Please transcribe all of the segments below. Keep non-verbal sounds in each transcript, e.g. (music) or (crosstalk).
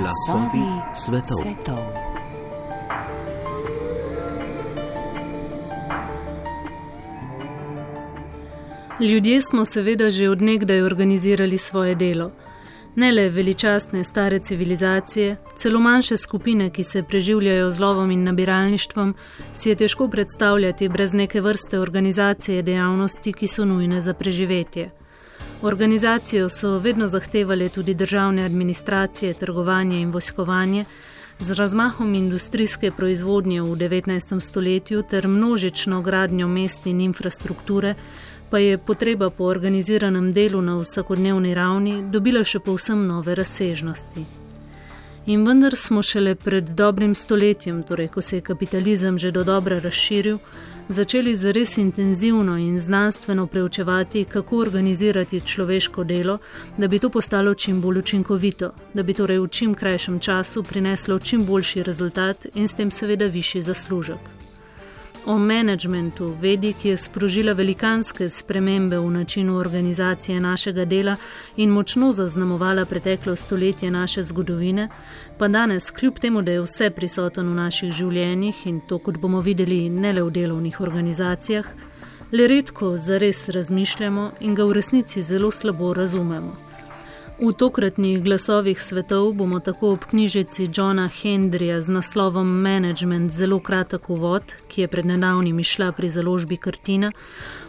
Glasovi svetov. svetov. Ljudje smo seveda že odnegdaj organizirali svoje delo. Ne le veličastne stare civilizacije, celo manjše skupine, ki se preživljajo z lovom in nabiralništvom, si je težko predstavljati brez neke vrste organizacije dejavnosti, ki so nujne za preživetje. Organizacijo so vedno zahtevali tudi državne administracije, trgovanje in vojskovanje, z razmahom industrijske proizvodnje v 19. stoletju ter množično gradnjo mest in infrastrukture, pa je potreba po organiziranem delu na vsakodnevni ravni dobila še povsem nove razsežnosti. In vendar smo šele pred dobrim stoletjem, torej ko se je kapitalizem že do dobra razširil, začeli zares intenzivno in znanstveno preučevati, kako organizirati človeško delo, da bi to postalo čim bolj učinkovito, da bi torej v čim krajšem času prineslo čim boljši rezultat in s tem seveda višji zaslužek o menedžmentu, vedi, ki je sprožila velikanske spremembe v načinu organizacije našega dela in močno zaznamovala preteklo stoletje naše zgodovine, pa danes, kljub temu, da je vse prisoten v naših življenjih in to, kot bomo videli, ne le v delovnih organizacijah, le redko zares razmišljamo in ga v resnici zelo slabo razumemo. V tokratnih glasovih svetov bomo tako ob knjižici Johna Hendrija z naslovom Management zelo kratek uvod, ki je pred nedavnim išla pri založbi Kartina,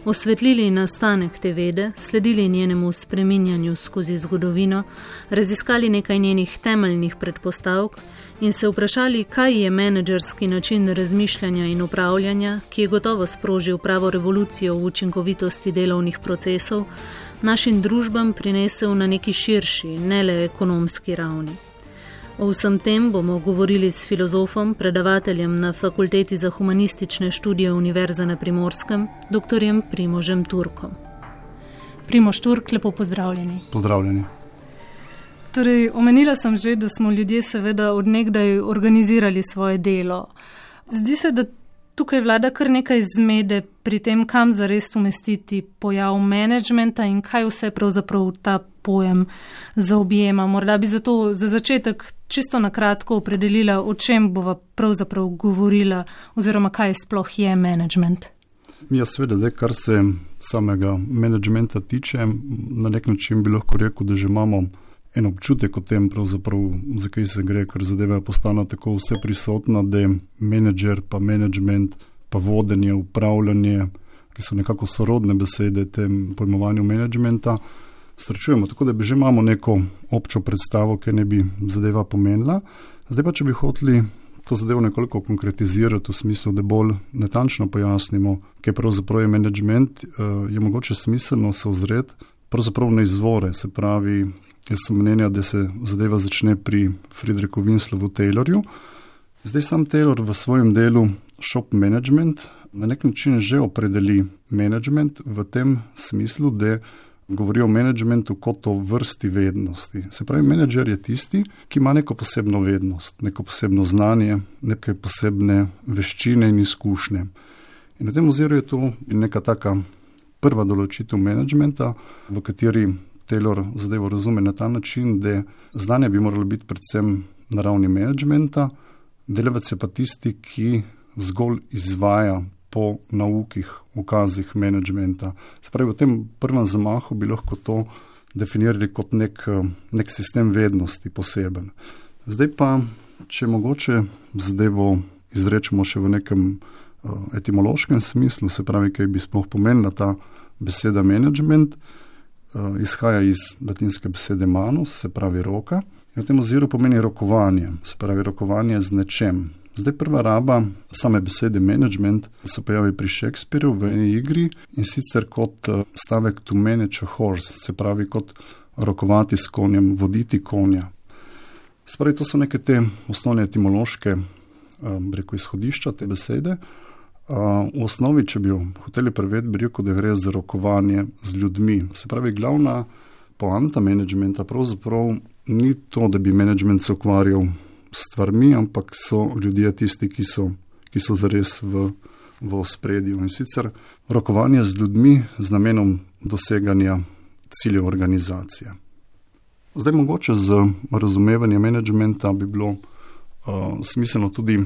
osvetlili nastanek te vede, sledili njenemu spreminjanju skozi zgodovino, raziskali nekaj njenih temeljnih predpostavk in se vprašali, kaj je menedžerski način razmišljanja in upravljanja, ki je gotovo sprožil pravo revolucijo v učinkovitosti delovnih procesov, našim družbam prinesel na neki širši, ne le ekonomski ravni. O vsem tem bomo govorili s filozofom, predavateljem na Fakulteti za humanistične študije Univerze na Primorskem, dr. Primožem Turkom. Primož Turk, lepo pozdravljeni. Pozdravljeni. Torej, omenila sem že, da smo ljudje seveda odnegdaj organizirali svoje delo. Zdi se, da tukaj vlada kar nekaj zmede pri tem, kam zares umestiti pojav menedžmenta in kaj vse pravzaprav ta pojem zaobjema. Morda bi zato za začetek čisto na kratko opredelila, o čem bova pravzaprav govorila oziroma kaj sploh je menedžment. Ja, seveda, zdaj, kar se samega menedžmenta tiče, na nek način bi lahko rekel, da že imamo en občutek o tem, zakaj se gre, ker zadeve postanejo tako vse prisotne, da je menedžer, pa management, pa vodenje, upravljanje, ki so nekako sorodne besede tem pojmovanju menedžmenta, srečujemo. Tako da bi že imamo neko občo predstavo, ki ne bi zadeva pomenila. Zdaj pa, če bi hoteli to zadevo nekoliko konkretizirati v smislu, da bolj natančno pojasnimo, kaj pravzaprav je menedžment, eh, je mogoče smiselno se ozreti pravzaprav na izvore, se pravi, Jaz sem mnenja, da se zadeva začne pri Friedrichu Winslowu Taylorju. Zdaj sam Taylor v svojem delu Shop Management na nek način že opredeli management v tem smislu, da govori o managementu kot o vrsti vednosti. Se pravi, menedžer je tisti, ki ima neko posebno vednost, neko posebno znanje, neke posebne veščine in izkušnje. In na tem oziru je to neka taka prva določitev managementa, v kateri Taylor zadevo razume na ta način, da znanje bi moralo biti predvsem na ravni menedžmenta, delavec je pa tisti, ki zgolj izvaja po naukih, ukazih menedžmenta. Spravi, v tem prvem zamahu bi lahko to definirali kot nek, nek sistem vednosti poseben. Zdaj pa, če mogoče zadevo izrečemo še v nekem uh, etimološkem smislu, se pravi, kaj bi sploh pomenila ta beseda management. Eh, izhaja iz latinske besede manus, se pravi roka, in v tem oziru pomeni rokovanje, se pravi rokovanje z nečem. Zdaj prva raba same besede management se pojavi pri Shakespeareu v eni igri in sicer kot eh, stavek to manage a horse, se pravi kot rokovati s konjem, voditi konja. Spravi, to so neke te osnovne etimološke, um, reko izhodišča te besede. V osnovi, če bi jo hoteli prevedeti, bi rekel, da gre za rokovanje z ljudmi. Se pravi, glavna poanta menedžmenta pravzaprav ni to, da bi menedžment se ukvarjal s stvarmi, ampak so ljudje tisti, ki so, ki so zares v, v ospredju. In sicer rokovanje z ljudmi z namenom doseganja ciljev organizacije. Zdaj, mogoče z razumevanjem menedžmenta bi bilo uh, smiselno tudi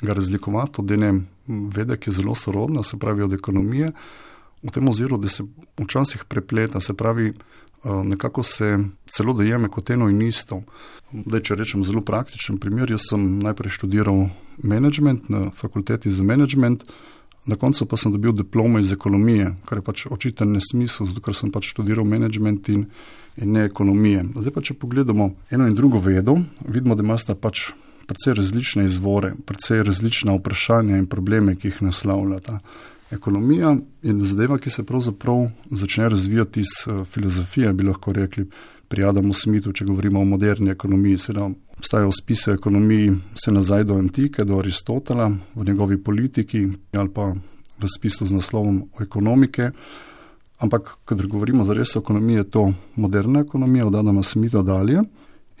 ga razlikovati od ene vede, ki je zelo sorodna, se pravi od ekonomije, v tem oziru, da se včasih prepleta, se pravi, uh, nekako se celo dojeme kot eno in isto. Da, če rečem zelo praktičen primer, jaz sem najprej študiral menedžment na fakulteti za menedžment. Na koncu pa sem dobil diplomo iz ekonomije, kar je pač očiten nesmisel, zato ker sem pač študiral menedžment in, in ne ekonomije. Zdaj pa, če pogledamo eno in drugo vedo, vidimo, da imata pač precej različne izvore, precej različna vprašanja in probleme, ki jih naslavljata. Ekonomija je zadeva, ki se pravzaprav začne razvijati iz uh, filozofije, bi lahko rekli pri Adamu Smithu, če govorimo o moderni ekonomiji. Seveda obstajajo spise o ekonomiji vse nazaj do antike, do Aristotela v njegovi politiki ali pa v spisu z naslovom o ekonomike. Ampak, kadar govorimo za res o ekonomiji, je to moderna ekonomija od Adama Smitha dalje.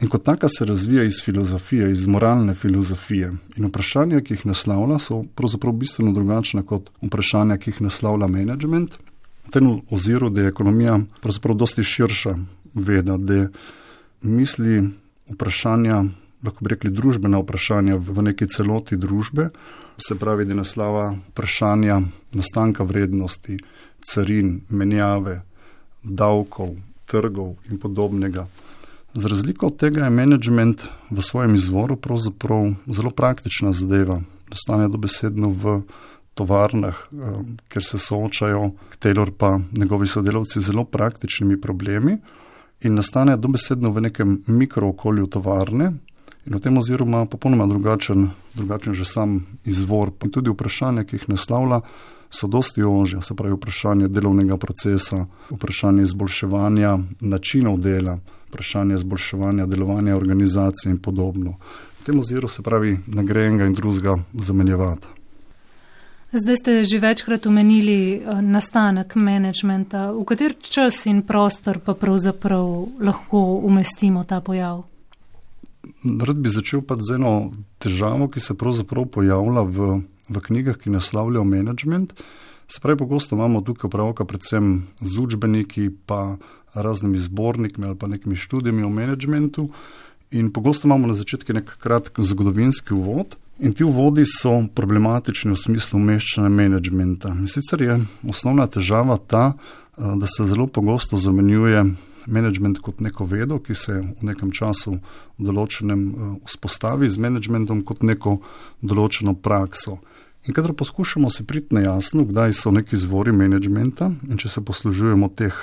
In kot taka se razvija iz filozofije, iz moralne filozofije. In vprašanja, ki jih naslavlja, so pravzaprav bistveno drugačna kot vprašanja, ki jih naslavlja management. V tem oziru, da je ekonomija pravzaprav dosti širša veda, da misli vprašanja, lahko bi rekli družbena vprašanja v neki celoti družbe, se pravi, da naslava vprašanja nastanka vrednosti, carin, menjave, davkov, trgov in podobnega. Z razliko od tega je management v svojem izvoru pravzaprav zelo praktična zadeva. Nastane dobesedno v tovarnah, eh, ker se soočajo Taylor pa njegovi sodelavci z zelo praktičnimi problemi in nastane dobesedno v nekem mikrookolju tovarne. In v tem oziru ima popolnoma drugačen, drugačen že sam izvor. In tudi vprašanja, ki jih naslavlja, so dosti ožje, se pravi vprašanje delovnega procesa, vprašanje izboljševanja načinov dela vprašanje izboljševanja delovanja organizacije in podobno. V tem oziru se pravi, ne gre enega in drugega zamenjevati. Zdaj ste že večkrat omenili eh, nastanek menedžmenta. V kater čas in prostor pa pravzaprav lahko umestimo ta pojav? Rad bi začel pa z eno težavo, ki se pravzaprav pojavlja v, v knjigah, ki naslavljajo menedžment. Se pravi, pogosto imamo tukaj opravka predvsem z učbeniki, pa raznimi zborniki ali pa nekimi študijami o menedžmentu. In pogosto imamo na začetku nek kratek zgodovinski uvod, in ti uvodi so problematični v smislu umeščanja menedžmenta. In sicer je osnovna težava ta, eh, da se zelo pogosto zamenjuje menedžment kot neko vedo, ki se v nekem času v določenem eh, vzpostavi z menedžmentom kot neko določeno prakso. In kadar poskušamo se priti na jasno, kdaj so neki izvori menedžmenta in če se poslužujemo teh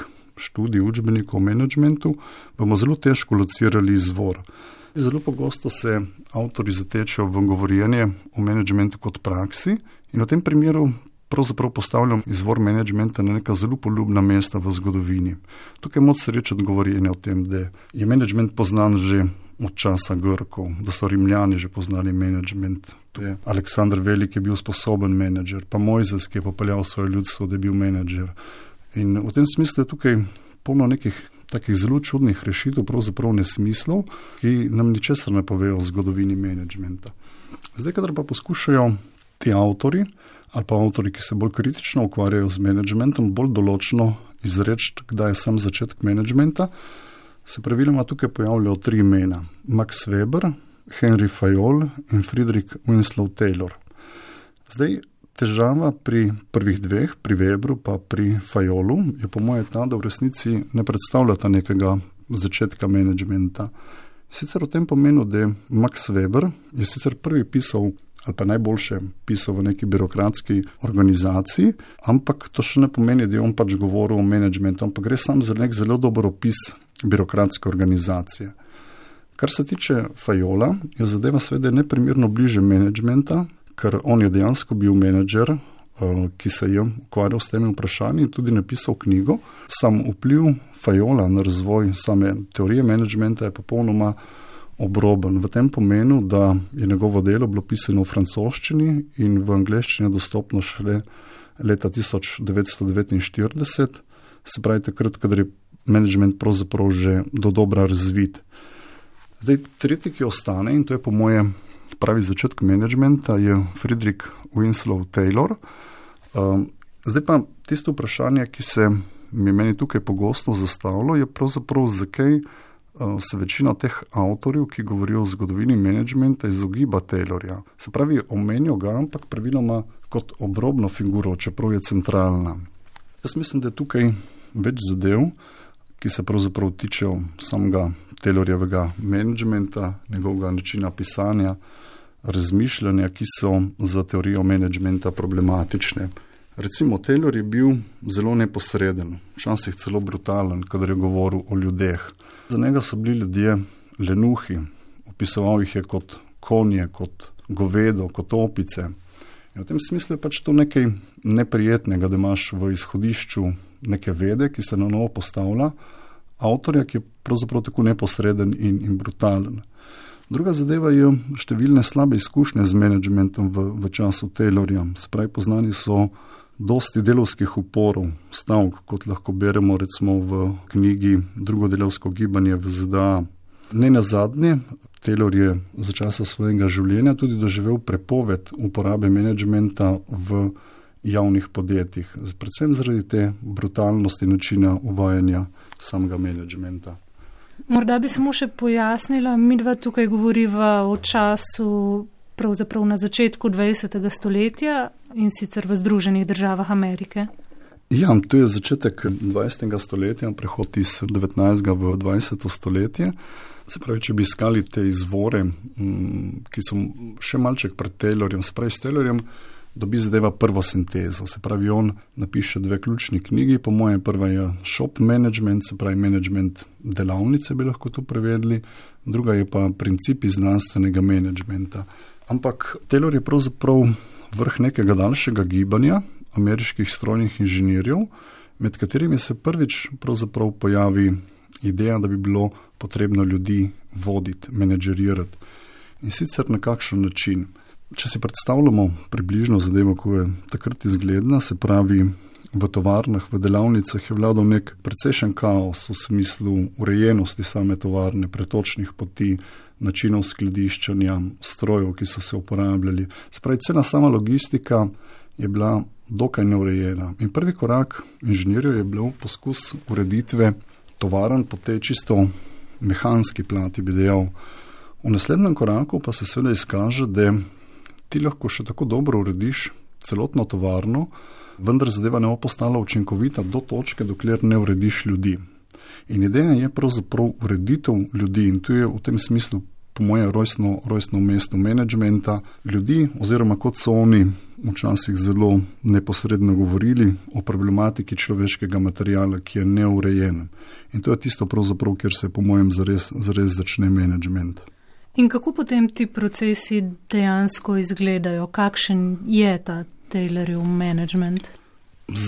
študij, učbenikov o menedžmentu, bomo zelo težko locirali izvor. Zelo pogosto se avtori zatečejo v govorjenje o menedžmentu kot praksi in v tem primeru pravzaprav postavljam izvor menedžmenta na neka zelo poljubna mesta v zgodovini. Tukaj je moč srečati govorjenje o tem, da je menedžment poznan že od časa Grkov, da so Rimljani že poznali menedžment. Aleksandr Velik je bil sposoben menedžer, pa Mojzes, ki je popeljal svoje ljudstvo, da je bil menedžer. In v tem smislu je tukaj polno nekih takih zelo čudnih rešitev, pravzaprav nesmislov, ki nam ničesar ne povejo o zgodovini menedžmenta. Zdaj, kadar pa poskušajo ti avtori ali pa avtori, ki se bolj kritično ukvarjajo z menedžmentom, bolj določno izreči, kdaj je sam začetek menedžmenta, se praviloma tukaj pojavljajo tri imena: Max Weber, Henry Fayol in Friedrich Winslow Taylor. Zdaj, težava pri prvih dveh, pri Webru in pri Fajolu, je po mojem ta, da v resnici ne predstavljata nekega začetka menedžmenta. Sicer v tem pomenu, da je Max Weber je sicer prvi pisal. Ali pa najboljše pisal v neki birokratski organizaciji, ampak to še ne pomeni, da je on pač govoril o menedžmentu, ampak gre sam za nek zelo dober opis birokratske organizacije. Kar se tiče Fajola, je zadeva seveda neprimerno bliže menedžmenta, ker on je dejansko bil menedžer, eh, ki se je ukvarjal s temi vprašanji in tudi napisal knjigo. Sam vpliv Fajola na razvoj same teorije menedžmenta je popolnoma obroben v tem pomenu, da je njegovo delo bilo pisano v francoščini in v angleščini dostopno šele leta 1949, se pravi takrat, kadar je menedžment pravzaprav že do dobra razvit. Zdaj, tretji, ki ostane, in to je po mojem pravi začetek menedžmenta, je Friedrich Winslow Taylor. Um, zdaj pa tisto vprašanje, ki se mi meni tukaj pogosto zastavlja, je pravzaprav, zakaj uh, se večina teh avtorjev, ki govorijo o zgodovini menedžmenta, izogiba Taylorja. Se pravi, omenijo ga, ampak praviloma kot obrobno figuro, čeprav je centralna. Jaz mislim, da je tukaj več zadev, ki se pravzaprav tičejo samega Taylorjevega menedžmenta, njegovega načina pisanja, razmišljanja, ki so za teorijo menedžmenta problematične. Recimo, Taylor je bil zelo neposreden, včasih celo brutalen, kadar je govoril o ljudeh. Za njega so bili ljudje lenuhi, opisoval jih je kot konje, kot govedo, kot opice. In v tem smislu je pač to nekaj neprijetnega, da imaš v izhodišču neke vede, ki se na novo postavlja, avtorja, ki je pravzaprav tako neposreden in, in brutalen. Druga zadeva je številne slabe izkušnje z menedžmentom v, v času Taylorja. Spravi poznani so dosti delovskih uporov, stavk, kot lahko beremo recimo v knjigi Drugo delovsko gibanje v ZDA. Ne na zadnje, Taylor je za časa svojega življenja tudi doživel prepoved uporabe menedžmenta v javnih podjetjih, predvsem zaradi te brutalnosti načina uvajanja samega menedžmenta. Morda bi samo še pojasnila, mi dva tukaj govoriva o času pravzaprav na začetku 20. stoletja in sicer v Združenih državah Amerike. Ja, to je začetek 20. stoletja, prehod iz 19. v 20. stoletje. Se pravi, če bi iskali te izvore, mm, ki so še malček pred Taylorjem, pravi, s Taylorjem dobi zadeva prvo sintezo. Se pravi, on napiše dve ključni knjigi, po mojem, prva je shop management, se pravi, management delavnice bi lahko to prevedli, druga je pa principi znanstvenega managementa. Ampak Taylor je pravzaprav vrh nekega daljšega gibanja ameriških strojnih inženirjev, med katerimi se prvič pojavi ideja, da bi bilo potrebno ljudi voditi, menedžerirati. In sicer na kakšen način. Če si predstavljamo približno zadevo, kako je takrat izgledala, se pravi, v tovarnah, v delavnicah je vladal nek precejšen kaos v smislu urejenosti same tovarne, pretočnih poti, načinov skladiščanja, strojev, ki so se uporabljali. Spravi, cena sama logistika je bila dokaj neurejena. In prvi korak inženirjev je bil poskus ureditve tovarn po tej čisto mehanski plati, bi dejal. V naslednjem koraku pa se seveda izkaže, da ti lahko še tako dobro urediš celotno tovarno, vendar zadeva ne bo postala učinkovita do točke, dokler ne urediš ljudi. In ideja je pravzaprav ureditev ljudi in tu je v tem smislu, po mojem, rojstno, rojstno mesto menedžmenta ljudi, oziroma kot so oni včasih zelo neposredno govorili o problematiki človeškega materijala, ki je neurejen. In to je tisto, kjer se, po mojem, zares, zares začne menedžment. In kako potem ti procesi dejansko izgledajo, kakšen je ta Taylorjev management?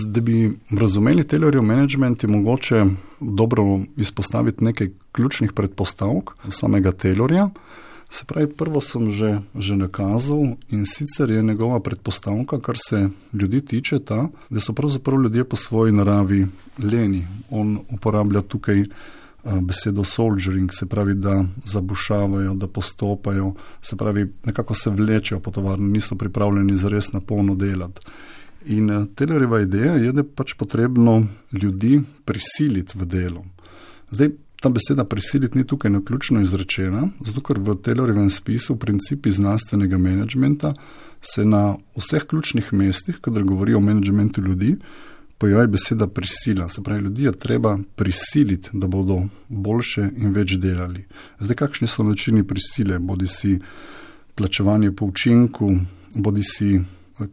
Da bi razumeli Taylorjev management, je mogoče dobro izpostaviti nekaj ključnih predpostavk samega Taylorja. Se pravi, prvo sem že, že nakazal in sicer je njegova predpostavka, kar se ljudi tiče, ta, da so pravzaprav ljudje po svoji naravi leni. On uporablja tukaj besedo soldiering, se pravi, da zabušavajo, da postopajo, se pravi, nekako se vlečejo po tovarni, niso pripravljeni za res na polno delati. In Taylorjeva ideja je, da je pač potrebno ljudi prisiliti v delo. Zdaj, ta beseda prisiliti ni tukaj naključno izrečena, zato ker v Taylorjevem spisu principi znanstvenega menedžmenta se na vseh ključnih mestih, kadar govorijo o menedžmentu ljudi, pojavi beseda prisila. Se pravi, ljudi je treba prisiliti, da bodo boljše in več delali. Zdaj, kakšni so načini prisile? Bodi si plačevanje po učinku, bodi si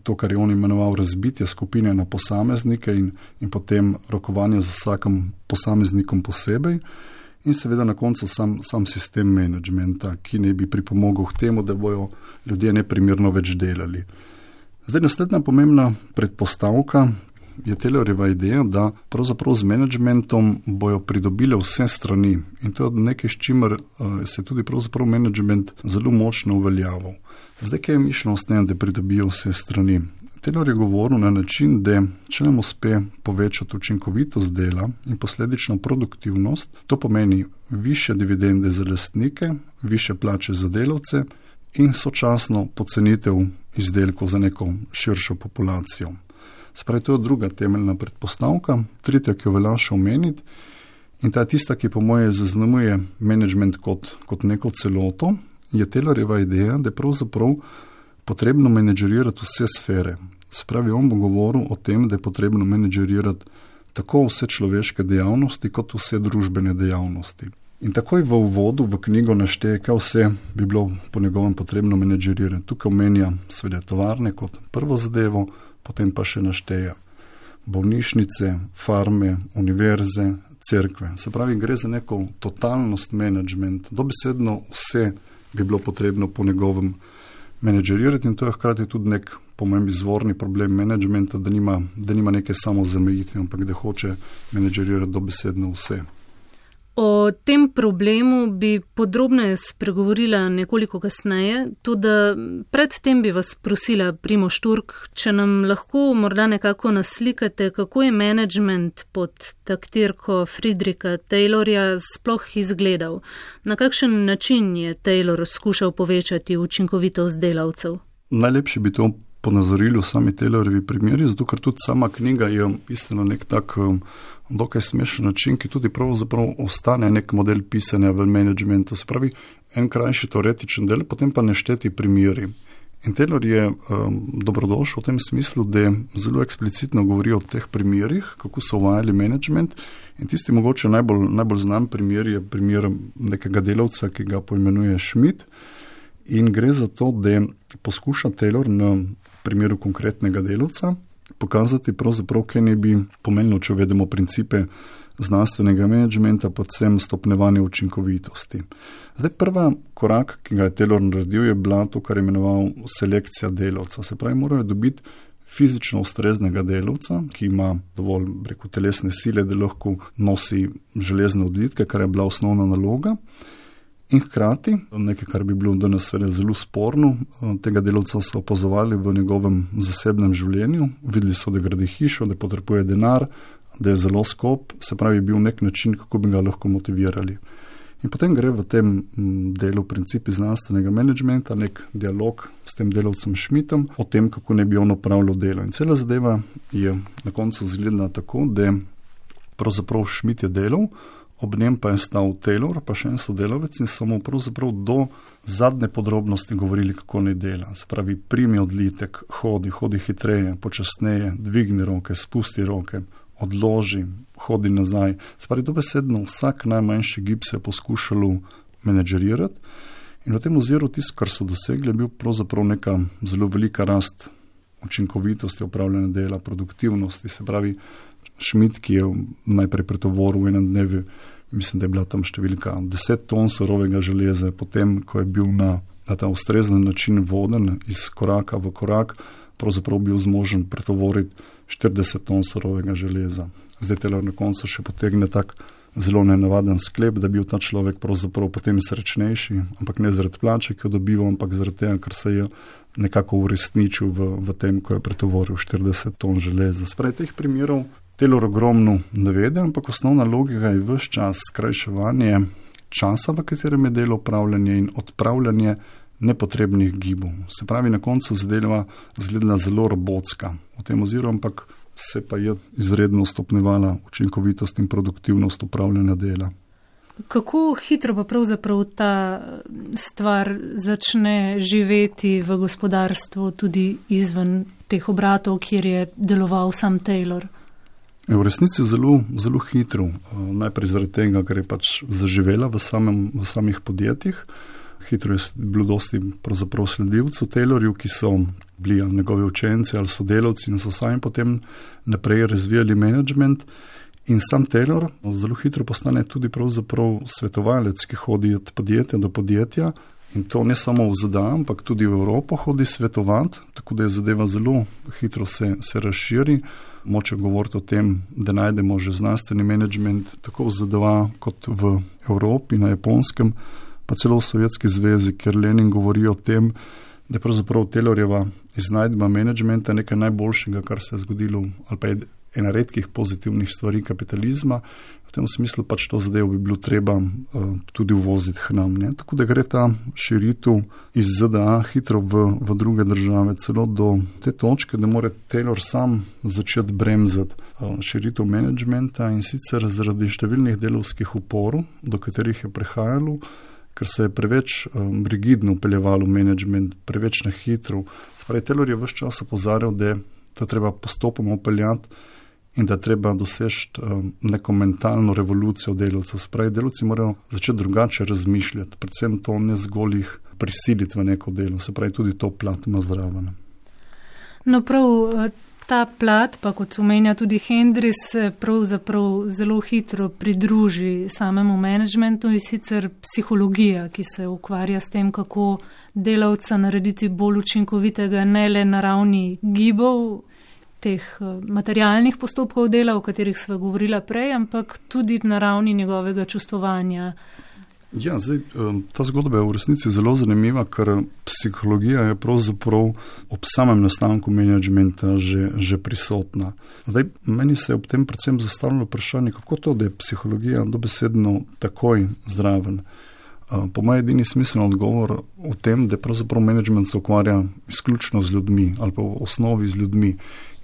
to, kar je on imenoval razbitje skupine na posameznike in, in potem rokovanje z vsakim posameznikom posebej. In seveda na koncu sam, sam sistem menedžmenta, ki ne bi pripomogel k temu, da bojo ljudje neprimerno več delali. Zdaj, naslednja pomembna predpostavka, je Taylorjeva ideja, da pravzaprav z menedžmentom bojo pridobile vse strani in to je nekaj, s čimer uh, se tudi pravzaprav menedžment zelo močno uveljavil. Zdaj, kaj je mišljeno s tem, da pridobijo vse strani? Taylor je govoril na način, da če nam uspe povečati učinkovitost dela in posledično produktivnost, to pomeni više dividende za lastnike, više plače za delavce in sočasno pocenitev izdelkov za neko širšo populacijo. Spravi, to je druga temeljna predpostavka. Tretja, ki jo velja še omeniti, In ta tista, ki po moje zaznamuje management kot, kot neko celoto, je Taylorjeva ideja, da je pravzaprav potrebno menedžerirati vse sfere. Se pravi, on bo govoril o tem, da je potrebno menedžerirati tako vse človeške dejavnosti, kot vse družbene dejavnosti. In takoj v uvodu v knjigo našteje, kaj vse bi bilo po njegovem potrebno menedžerirati. Tukaj omenja svede tovarne kot prvo zadevo, potem pa še našteje bolnišnice, farme, univerze, cerkve. Se pravi, gre za neko totalnost menedžment, dobesedno vse bi bilo potrebno po njegovem menedžerirati in to je hkrati tudi nek pomemben izvorni problem menedžmenta, da nima, da nima neke samozamejitve, ampak da hoče menedžerirati dobesedno vse. O tem problemu bi podrobneje spregovorila nekoliko kasneje, tudi predtem bi vas prosila, Primo Šturk, če nam lahko morda nekako naslikate, kako je management pod taktirko Friedrika Taylorja sploh izgledal. Na kakšen način je Taylor skušal povečati učinkovitost delavcev? Najlepše bi to ponazorili sami Taylorovi primeri, zato ker tudi sama knjiga je istina nek tak um, dokaj smešen način, ki tudi pravzaprav ostane nek model pisanja v managementu. Se pravi, en krajši teoretičen del, potem pa nešteti primeri. In Taylor je um, dobrodošel v tem smislu, da zelo eksplicitno govori o teh primerih, kako so uvajali management. In tisti mogoče najbolj, najbolj znan primer je primer nekega delavca, ki ga poimenuje Schmidt. In gre za to, da poskuša Taylor na primeru konkretnega delavca pokazati, kaj ne bi pomenilo, če uvedemo principe znanstvenega menedžmenta, predvsem stopnevanje učinkovitosti. Zdaj, prva korak, ki ga je Taylor naredil, je bila to, kar je imenoval selekcija delavca. Se pravi, morajo dobiti fizično ustreznega delavca, ki ima dovolj reku, telesne sile, da lahko nosi železne odlitke, kar je bila osnovna naloga. In hkrati, nekaj, kar bi bilo danes zelo sporno, tega delavca so opazovali v njegovem zasebnem življenju, videli so, da gradi hišo, da potrebuje denar, da je zelo skop, se pravi, bil nek način, kako bi ga lahko motivirali. In potem gre v tem delu principi znanstvenega menedžmenta nek dialog s tem delavcem Šmitom o tem, kako ne bi on opravljal delo. In cela zadeva je na koncu izgledala tako, da pravzaprav Šmit je delal ob njem pa je stal Taylor, pa še en sodelavec in so mu pravzaprav do zadnje podrobnosti govorili, kako naj dela. Se pravi, primi odlitek, hodi, hodi hitreje, počasneje, dvigni roke, spusti roke, odloži, hodi nazaj. Se pravi, dobesedno vsak najmanjši gib se je poskušalo menedžerirati. In v tem oziru tisto, kar so dosegli, je bil pravzaprav neka zelo velika rast učinkovitosti upravljanja dela, produktivnosti. Se pravi, Šmit, ki je najprej pretovoril v enem dnevu, mislim, da je bila tam številka 10 ton surovega železa, potem, ko je bil na, na ta ustrezen način voden iz koraka v korak, pravzaprav bil zmožen pretovoriti 40 ton surovega železa. Zdaj te na koncu še potegne tak zelo nenavaden sklep, da bi bil ta človek pravzaprav potem srečnejši, ampak ne zaradi plače, ki jo dobiva, ampak zaradi tega, ker se je nekako uresničil v, v tem, ko je pretovoril 40 ton železa. Sprej teh primerov Taylor ogromno navede, ampak osnovna logika je vse čas skrajševanje časa, v katerem je delo upravljanje in odpravljanje nepotrebnih gibov. Se pravi, na koncu zadeva zgleda zelo robotska. V tem oziru ampak se pa je izredno stopnevala učinkovitost in produktivnost upravljanja dela. Kako hitro pa pravzaprav ta stvar začne živeti v gospodarstvu, tudi izven teh obratov, kjer je deloval sam Taylor? V resnici zelo, zelo hitro. Najprej zaradi tega, ker je pač zaživela v, samem, v samih podjetjih. Hitro je bilo dosti sledilcev Taylorju, ki so bili njegovi učenci ali sodelavci in so sami potem naprej razvijali management. In sam Taylor zelo hitro postane tudi svetovalec, ki hodi od podjetja do podjetja. In to ne samo v ZDA, ampak tudi v Evropo hodi svetovati, tako da je zadeva zelo hitro se, se razširi moče govoriti o tem, da najdemo že znanstveni menedžment tako v ZDA kot v Evropi, na Japonskem, pa celo v Sovjetski zvezi, ker Lenin govori o tem, da je pravzaprav Taylorjeva iznajdba menedžmenta nekaj najboljšega, kar se je zgodilo, ali pa je ena redkih pozitivnih stvari kapitalizma. V tem smislu pač to zadevo bi bilo treba uh, tudi uvoziti k nam. Ne? Tako da gre ta širitev iz ZDA hitro v, v druge države, celo do te točke, da mora Taylor sam začeti bremzati uh, širitev menedžmenta in sicer zaradi številnih delovskih uporov, do katerih je prihajalo. Ker se je preveč um, rigidno upeljevalo v management, preveč na hitro. Spravi, Taylor je vse čas opozarjal, da je to treba postopoma upeljati in da treba doseči um, neko mentalno revolucijo delavcev. Spravi, delavci morajo začeti drugače razmišljati, predvsem to ne zgolj jih prisiliti v neko delo, se pravi, tudi to plat ima zraven. No, prav eh, ta plat, pa kot omenja tudi Hendris, se pravzaprav zelo hitro pridruži samemu menedžmentu in sicer psihologija, ki se ukvarja s tem, kako delavca narediti bolj učinkovitega ne le na ravni gibov, teh eh, materialnih postopkov dela, o katerih smo govorili prej, ampak tudi na ravni njegovega čustvovanja. Ja, zdaj, ta zgodba je v resnici zelo zanimiva, ker psihologija je pravzaprav ob samem nastanku menedžmenta že, že prisotna. Zdaj, meni se je ob tem predvsem zastavljalo vprašanje, kako to, da je psihologija dobesedno takoj zdraven. Po mojem edini smiselni odgovor v tem, da pravzaprav menedžment se ukvarja izključno z ljudmi ali pa v osnovi z ljudmi.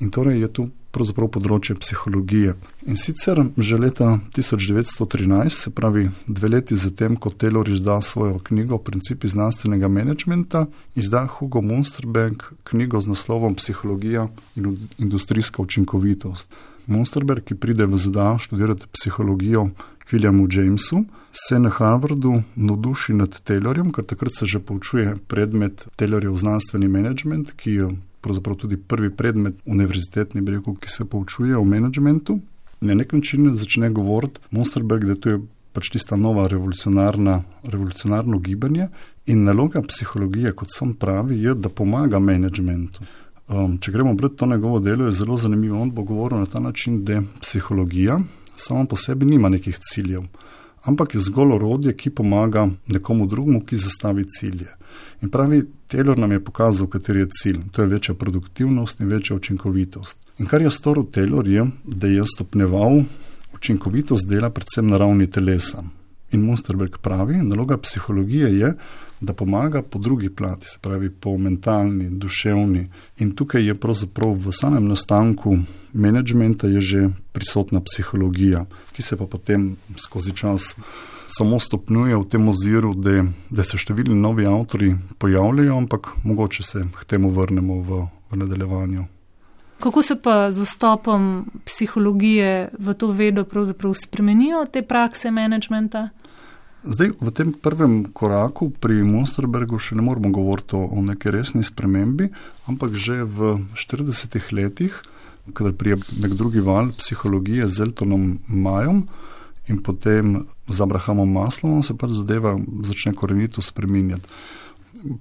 In torej je tu pravzaprav področje psihologije. In sicer že leta 1913, se pravi dve leti zatem, ko Taylor izda svojo knjigo Principi znanstvenega menedžmenta, izda Hugo Munsterberg knjigo z naslovom Psihologija in industrijska učinkovitost. Munsterberg, ki pride v ZDA študirati psihologijo k Williamu Jamesu, se na Harvardu navduši nad Taylorjem, ker takrat se že poučuje predmet Taylorjev znanstveni menedžment, ki pravzaprav tudi prvi predmet univerzitetni, rekel, ki se poučuje o menedžmentu. Na nek način začne govoriti Monsterberg, da to je pač tista nova revolucionarno gibanje in naloga psihologije, kot sem pravi, je, da pomaga menedžmentu. Um, če gremo brati to njegovo delo, je zelo zanimivo. On bo govoril na ta način, da psihologija sama po sebi nima nekih ciljev, ampak je zgolj orodje, ki pomaga nekomu drugemu, ki zastavi cilje. In pravi, Taylor nam je pokazal, kateri je cilj. To je večja produktivnost in večja učinkovitost. In kar je storil Taylor, je, da je stopneval učinkovitost dela predvsem na ravni telesa. In Munsterberg pravi, naloga psihologije je, da pomaga po drugi plati, se pravi po mentalni, duševni. In tukaj je pravzaprav v samem nastanku menedžmenta že prisotna psihologija, ki se pa potem skozi čas samo stopnjuje v tem oziru, da, da se številni novi avtori pojavljajo, ampak mogoče se k temu vrnemo v, v nadaljevanju. Kako se pa z vstopom psihologije v to vedo pravzaprav spremenijo te prakse menedžmenta? Zdaj, v tem prvem koraku pri Monsterbergu še ne moramo govoriti o neki resni spremembi, ampak že v 40-ih letih, kadar prije nek drugi val psihologije z Eltonom Majom, in potem z Abrahamom Maslovom se pač zadeva začne korenito spreminjati.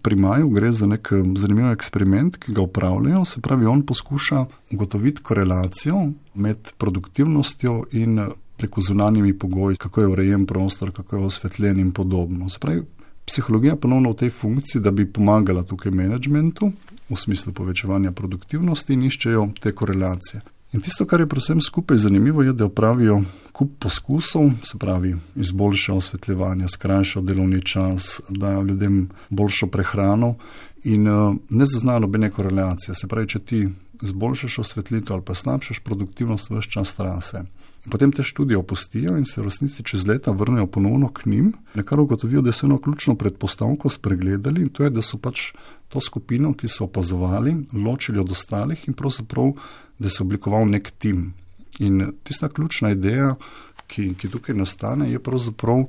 Pri Maju gre za nek zanimiv eksperiment, ki ga upravljajo, se pravi, on poskuša ugotoviti korelacijo med produktivnostjo in preko zunanjimi pogoji, kako je urejen prostor, kako je osvetljen in podobno. Se pravi, psihologija ponovno v tej funkciji, da bi pomagala tukaj menedžmentu v smislu povečevanja produktivnosti in iščejo te korelacije. In tisto, kar je predvsem skupaj zanimivo, je, da opravijo kup poskusov, se pravi, izboljšajo osvetljevanje, skrajšajo delovni čas, dajo ljudem boljšo prehrano in uh, ne zaznajo nobene korelacije. Se pravi, če ti izboljšaš osvetlitev ali pa slabšaš produktivnost, vse čas trase. In potem te študije opustijo in se resnici čez leta vrnejo ponovno k njim, nekaj ugotovijo, da so eno ključno predpostavko spregledali in to je, da so pač to skupino, ki so opazovali, ločili od ostalih in pravzaprav da se je oblikoval nek tim. In tista ključna ideja, ki, ki tukaj nastane, je pravzaprav,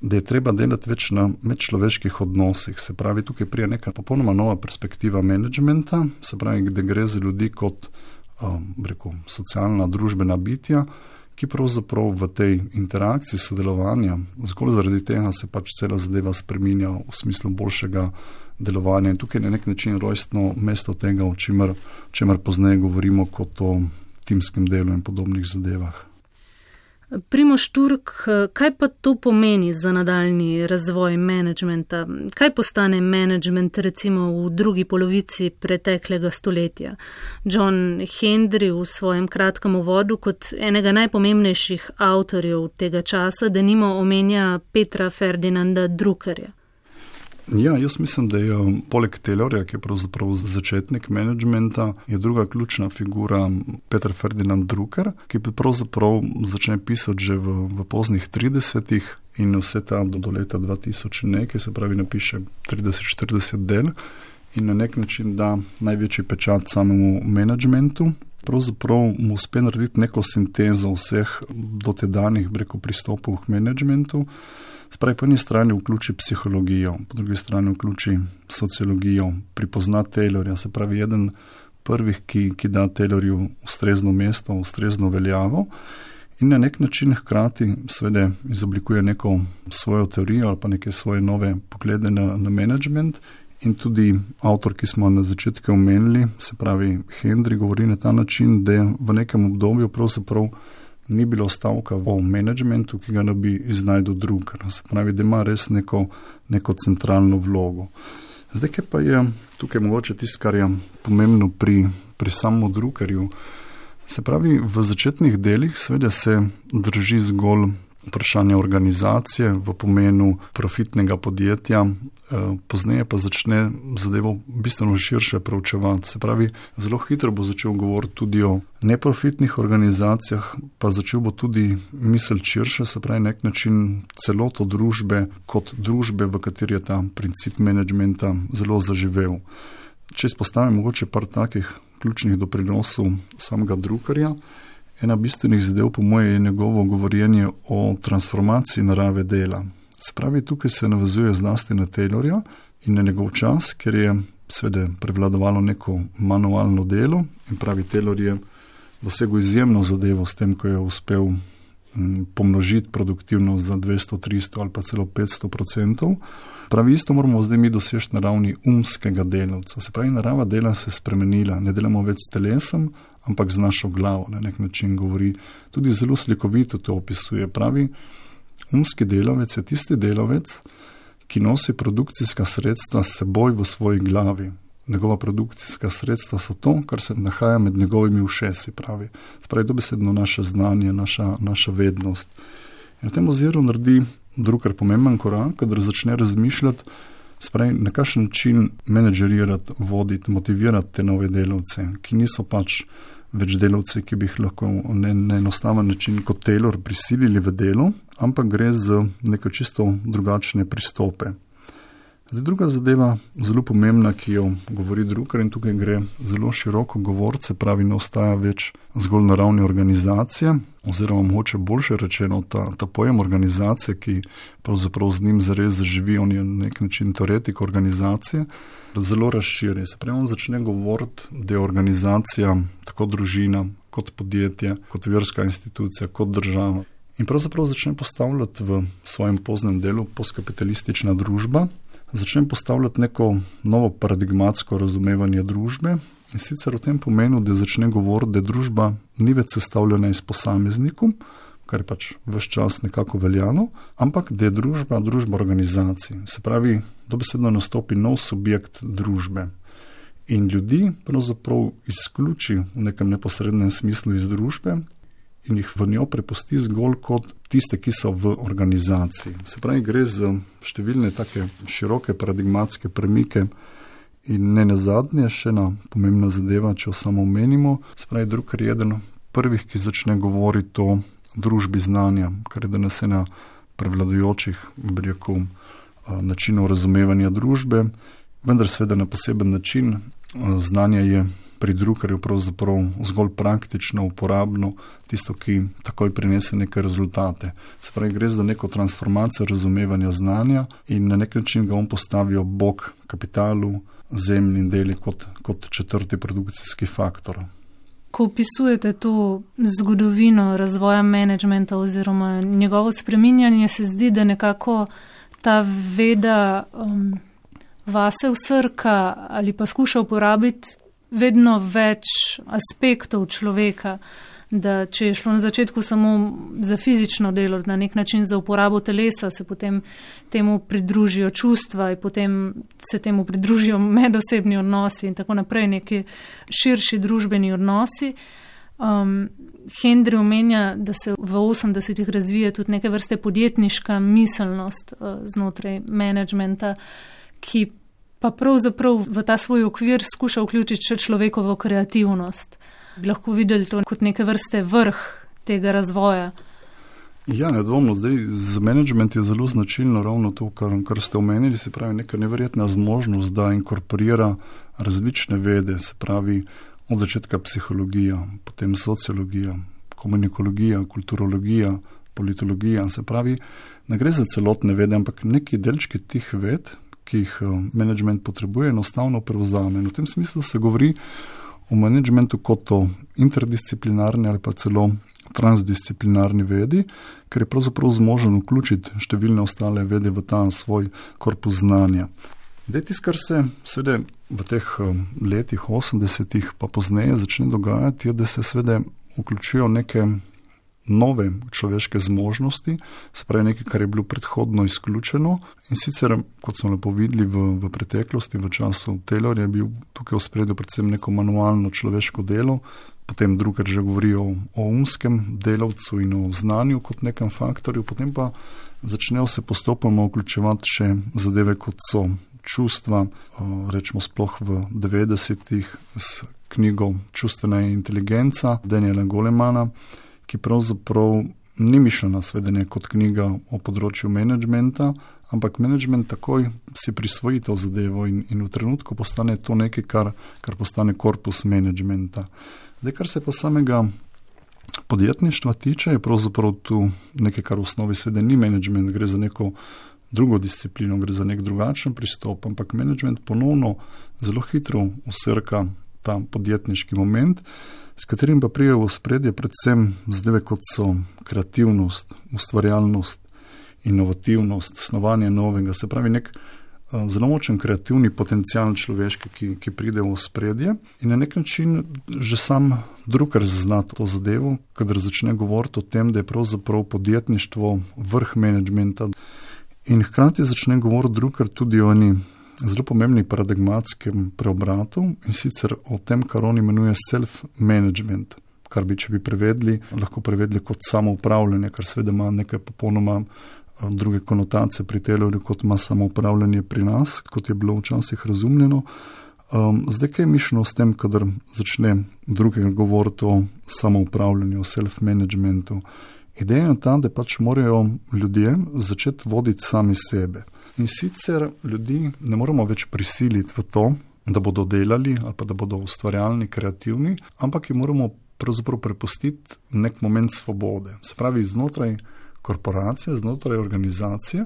da je treba delati več na medčloveških odnosih. Se pravi, tukaj prija neka popolnoma nova perspektiva menedžmenta, se pravi, da gre za ljudi kot um, reko, socialna, družbena bitja, ki pravzaprav v tej interakciji sodelovanja, zgolj zaradi tega se pač cela zadeva spreminja v smislu boljšega delovanja. In tukaj je na nek način rojstno mesto tega, o čemer, čemer pozneje govorimo kot o timskem delu in podobnih zadevah. Primoš Turk, kaj pa to pomeni za nadaljni razvoj menedžmenta? Kaj postane menedžment recimo v drugi polovici preteklega stoletja? John Hendry v svojem kratkem uvodu kot enega najpomembnejših avtorjev tega časa, da nimo omenja Petra Ferdinanda Druckerja. Ja, jaz mislim, da je poleg Taylorja, ki je pravzaprav začetnik menedžmenta, je druga ključna figura Petr Ferdinand Drucker, ki pravzaprav začne pisati že v, v poznih 30-ih in vse ta do, do leta 2000 nekaj, se pravi, napiše 30-40 del in na nek način da največji pečat samemu menedžmentu. Pravzaprav mu uspe narediti neko sintezo vseh dotedanjih breko pristopov k menedžmentu. Spravi, po eni strani vključi psihologijo, po drugi strani vključi sociologijo, prepozna Taylorja, se pravi, eden prvih, ki, ki da Taylorju ustrezno mesto, ustrezno veljavo in na nek način hkrati seveda izoblikuje neko svojo teorijo ali pa neke svoje nove poglede na, na management. In tudi avtor, ki smo na začetku omenili, se pravi Hendry, govori na ta način, da je v nekem obdobju pravzaprav ni bilo stavka v menedžmentu, ki ga ne bi iznajdel drug. Se pravi, da ima res neko, neko centralno vlogo. Zdaj, kaj pa je tukaj mogoče tisto, kar je pomembno pri, pri samem drugarju. Se pravi, v začetnih delih seveda se drži zgolj vprašanje organizacije v pomenu profitnega podjetja, eh, pozneje pa začne zadevo bistveno širše preučevati. Se pravi, zelo hitro bo začel govoriti tudi o neprofitnih organizacijah, pa začel bo tudi misel širše, se pravi, nek način celoto družbe kot družbe, v kateri je ta princip menedžmenta zelo zaživel. Če izpostavim mogoče par takih ključnih doprinosov samega drugarja. Ena bistvenih zadev, po mojem, je njegovo govorjenje o transformaciji narave dela. Se pravi, tukaj se navezuje zlasti na Taylorja in na njegov čas, ker je seveda prevladovalo neko manualno delo in pravi Taylor je dosegel izjemno zadevo s tem, ko je uspel pomnožiti produktivnost za 200, 300 ali pa celo 500 odstotkov. Pravi isto moramo zdaj mi doseči na ravni umskega delavca. Se pravi, narava dela se je spremenila, ne delamo več s telesom, ampak z našo glavo. Na nek način govori, tudi zelo slikovito to opisuje. Pravi, umski delavec je tisti delavec, ki nosi produkcijska sredstva s seboj v svoji glavi. Njegova produkcijska sredstva so to, kar se nahaja med njegovimi ušesi. Pravi, pravi dobesedno naše znanje, naša, naša vednost. In v tem oziru naredi drugar pomemben korak, kadar začne razmišljati, spravi, na kakšen način menedžerirati, voditi, motivirati te nove delavce, ki niso pač več delavci, ki bi jih lahko na enostaven način kot Taylor prisilili v delo, ampak gre za neko čisto drugačne pristope. Zdaj, druga zadeva, zelo pomembna, ki jo govori drugar in tukaj gre zelo široko govorce, pravi, ne ostaja več zgolj na ravni organizacije, oziroma mogoče boljše rečeno, ta, ta pojem organizacije, ki pravzaprav z njim zares živi, on je na nek način teoretik organizacije, zelo razširi. Se pravi, on začne govoriti, da je organizacija tako družina, kot podjetje, kot verska institucija, kot država. In pravzaprav začne postavljati v svojem poznem delu postkapitalistična družba, začne postavljati neko novo paradigmatsko razumevanje družbe in sicer v tem pomenu, da začne govoriti, da družba ni več sestavljena iz posameznikov, kar je pač vse čas nekako veljalo, ampak da je družba družba organizacij. Se pravi, dobesedno nastopi nov subjekt družbe. In ljudi pravzaprav izključi v nekem neposrednem smislu iz družbe in jih v njo prepusti zgolj kot tiste, ki so v organizaciji. Se pravi, gre za številne take široke paradigmatske premike. In ne na zadnje, še ena pomembna zadeva, če jo samo omenimo, se pravi, drug je eden prvih, ki začne govoriti o družbi znanja, kar je danes ena prevladujočih, rekel, načinov razumevanja družbe, vendar seveda na poseben način. Znanje je pri drugarju pravzaprav zgolj praktično, uporabno, tisto, ki takoj prinese neke rezultate. Se pravi, gre za neko transformacijo razumevanja znanja in na nek način ga on postavijo bog kapitalu, zemlji in deli kot, kot četrti produkcijski faktor. Ko opisujete to zgodovino razvoja menedžmenta oziroma njegovo spreminjanje, se zdi, da nekako ta veda um, vase usrka ali pa skuša uporabiti vedno več aspektov človeka. Da če je šlo na začetku samo za fizično delo, na nek način za uporabo telesa, se potem temu pridružijo čustva in potem se temu pridružijo (laughs) medosebni odnosi in tako naprej, neki širši družbeni odnosi. Um, Hendry omenja, da se v 80-ih razvija tudi neke vrste podjetniška miselnost uh, znotraj menedžmenta, ki pa pravzaprav v ta svoj okvir skuša vključiti še človekovo kreativnost. Bi lahko videli to kot neke vrste vrh tega razvoja. Ja, nedvomno. Zdaj, za menedžment je zelo značilno ravno to, kar, kar ste omenili, se pravi neka neverjetna zmožnost, da inkorporira različne vede, se pravi od začetka psihologija, potem sociologija, komunikologija, kulturologija, politologija. Se pravi, ne gre za celotne vede, ampak neki delčki tih ved, ki jih eh, menedžment potrebuje, enostavno prevzame. In v tem smislu se govori o menedžmentu kot o interdisciplinarni ali pa celo transdisciplinarni vedi, ker je pravzaprav zmožen vključiti številne ostale vede v ta svoj korpus znanja. Zdaj, tisto, kar se seveda v teh eh, letih 80-ih pa pozneje začne dogajati, je, da se seveda vključijo neke nove človeške zmožnosti, se pravi nekaj, kar je bilo predhodno izključeno. In sicer, kot smo lepo videli v, v preteklosti, v času Taylorja, je bil tukaj v spredju predvsem neko manualno človeško delo, potem drugi že govorijo o umskem delavcu in o znanju kot nekem faktorju, potem pa začnejo se postopoma vključevati še zadeve, kot so čustva, rečemo sploh v 90-ih s knjigo Čustvena inteligenca Daniela Golemana ki pravzaprav ni mišljena svedene kot knjiga o področju menedžmenta, ampak menedžment takoj si prisvoji to zadevo in, in v trenutku postane to nekaj, kar, kar postane korpus menedžmenta. Zdaj, kar se pa samega podjetništva tiče, je pravzaprav tu nekaj, kar v osnovi svede ni menedžment, gre za neko drugo disciplino, gre za nek drugačen pristop, ampak menedžment ponovno zelo hitro usrka ta podjetniški moment s katerim pa prije v spredje predvsem zdaj, kot so kreativnost, ustvarjalnost, inovativnost, snovanje novega, se pravi nek uh, zelo močen kreativni potencial človeški, ki, ki pride v spredje in na nek način že sam druger zazna to zadevo, kadar začne govoriti o tem, da je pravzaprav podjetništvo vrh menedžmenta. In hkrati začne govoriti druger tudi o eni zelo pomembni paradigmatskem preobratu in sicer o tem, kar on imenuje self-management, kar bi, če bi prevedli, lahko prevedli kot samoupravljanje, kar seveda ima nekaj popolnoma eh, druge konotacije pri telorju, kot ima samoupravljanje pri nas, kot je bilo včasih razumljeno. Um, zdaj, kaj je mišljeno s tem, kadar začne drugega govoriti o samoupravljanju, o self-managementu? Ideja je ta, da pač morajo ljudje začeti voditi sami sebe. In sicer ljudi ne moremo več prisiliti v to, da bodo delali ali pa da bodo ustvarjalni, kreativni, ampak jim moramo pravzaprav prepustiti nek moment svobode. Se pravi, znotraj korporacije, znotraj organizacije,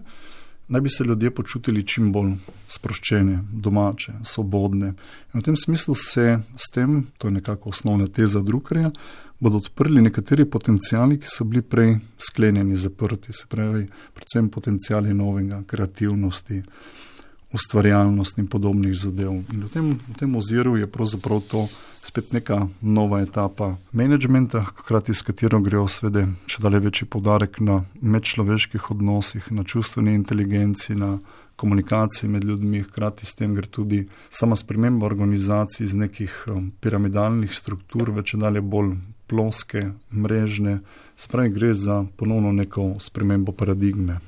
naj bi se ljudje počutili čim bolj sproščene, domače, svobodne. In v tem smislu se s tem, to je nekako osnovna teza drugarja, bodo odprli nekateri potencijali, ki so bili prej sklenjeni, zaprti, se pravi, predvsem potencijali novega, kreativnosti, ustvarjalnosti in podobnih zadev. In v tem, v tem oziru je pravzaprav to spet neka nova etapa menedžmenta, hkrati s katero grejo svede še dalje večji podarek na medčloveških odnosih, na čustveni inteligenci, na komunikaciji med ljudmi, hkrati s tem gre tudi sama sprememba organizacij iz nekih um, piramidalnih struktur, več dalje bolj ploske, mrežne, spravi gre za ponovno neko spremembo paradigme.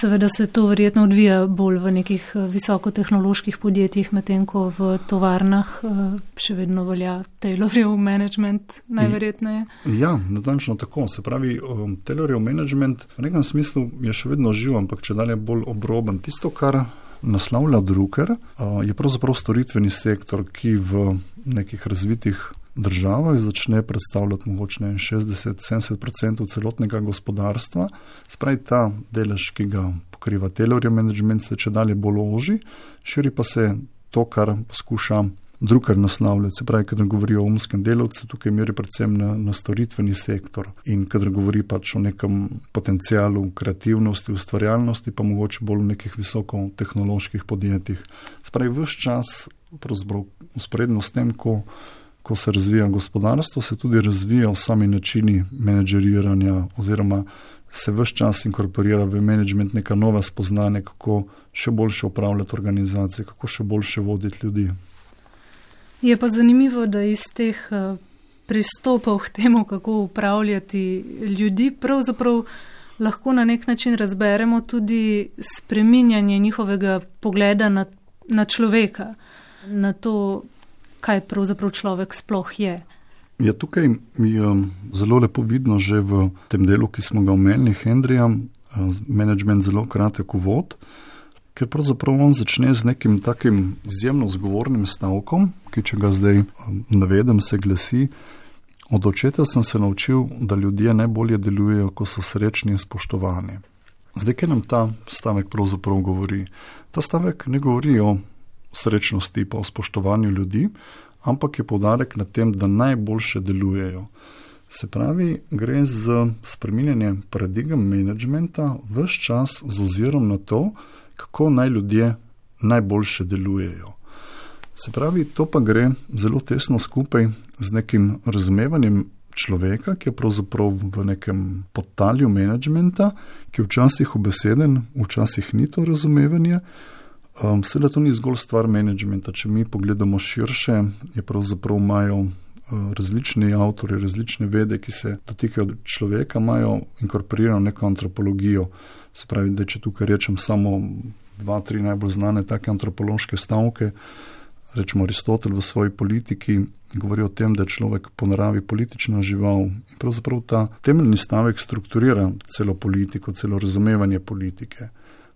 Seveda se to verjetno odvija bolj v nekih eh, visokotehnoloških podjetjih, medtem ko v tovarnah eh, še vedno velja Taylorjev management najverjetneje. Ja, natančno tako. Se pravi, um, Taylorjev management v nekem smislu je še vedno živ, ampak če dalje bolj obroben. Tisto, kar naslavlja Drucker, uh, je pravzaprav storitveni sektor, ki v nekih razvitih državah začne predstavljati mogoče 60-70% celotnega gospodarstva, spravi ta delež, ki ga pokriva Taylorjev management, se če dalje bolj oži, širi pa se to, kar poskuša drugar naslavljati. Se pravi, kadar govori o umskem delovcu, tukaj meri predvsem na, na storitveni sektor in kadar govori pač o nekem potencijalu kreativnosti, ustvarjalnosti, pa mogoče bolj v nekih visokotehnoloških podjetjih. Spravi, vse čas, pravzaprav, usporedno s tem, ko ko se razvija gospodarstvo, se tudi razvijajo sami načini menedžeriranja oziroma se vse čas inkorporira v management neka nova spoznanja, kako še boljše upravljati organizacije, kako še boljše voditi ljudi. Je pa zanimivo, da iz teh eh, pristopov k temu, kako upravljati ljudi, pravzaprav lahko na nek način razberemo tudi spreminjanje njihovega pogleda na, na človeka, na to, kaj pravzaprav človek sploh je. Ja, tukaj je zelo lepo vidno že v tem delu, ki smo ga omenili, Hendrija, management zelo kratek uvod, ker pravzaprav on začne z nekim takim izjemno zgovornim stavkom, ki če ga zdaj navedem, se glasi, Od očeta sem se naučil, da ljudje najbolje delujejo, ko so srečni in spoštovani. Zdaj, kaj nam ta stavek pravzaprav govori? Ta stavek ne govori o srečnosti pa o spoštovanju ljudi, ampak je podarek na tem, da najboljše delujejo. Se pravi, gre za spreminjanje paradigem menedžmenta vse čas z ozirom na to, kako naj ljudje najboljše delujejo. Se pravi, to pa gre zelo tesno skupaj z nekim razumevanjem človeka, ki je pravzaprav v nekem podtalju menedžmenta, ki je včasih obeseden, včasih ni to razumevanje. Um, Seveda to ni zgolj stvar menedžmenta. Če mi pogledamo širše, je pravzaprav imajo uh, različni avtori, različne vede, ki se dotikajo človeka, imajo inkorporirano neko antropologijo. Se pravi, da če tukaj rečem samo dva, tri najbolj znane take antropološke stavke, rečemo Aristotel v svoji politiki govori o tem, da je človek po naravi politična žival in pravzaprav ta temeljni stavek strukturira celo politiko, celo razumevanje politike.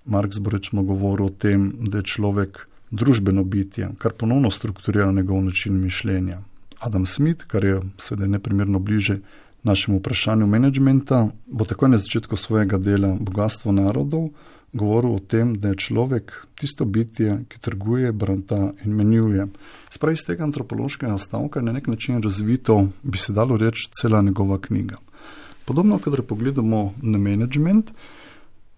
Marx bo rečemo govoril o tem, da je človek družbeno bitje, kar ponovno strukturira njegov način mišljenja. Adam Smith, kar je seveda neprimerno bliže našemu vprašanju menedžmenta, bo takoj na začetku svojega dela Bogatstvo narodov govoril o tem, da je človek tisto bitje, ki trguje, branta in menjuje. Spravi iz tega antropološkega stavka je na nek način razvito, bi se dalo reči, cela njegova knjiga. Podobno, kadar pogledamo na management,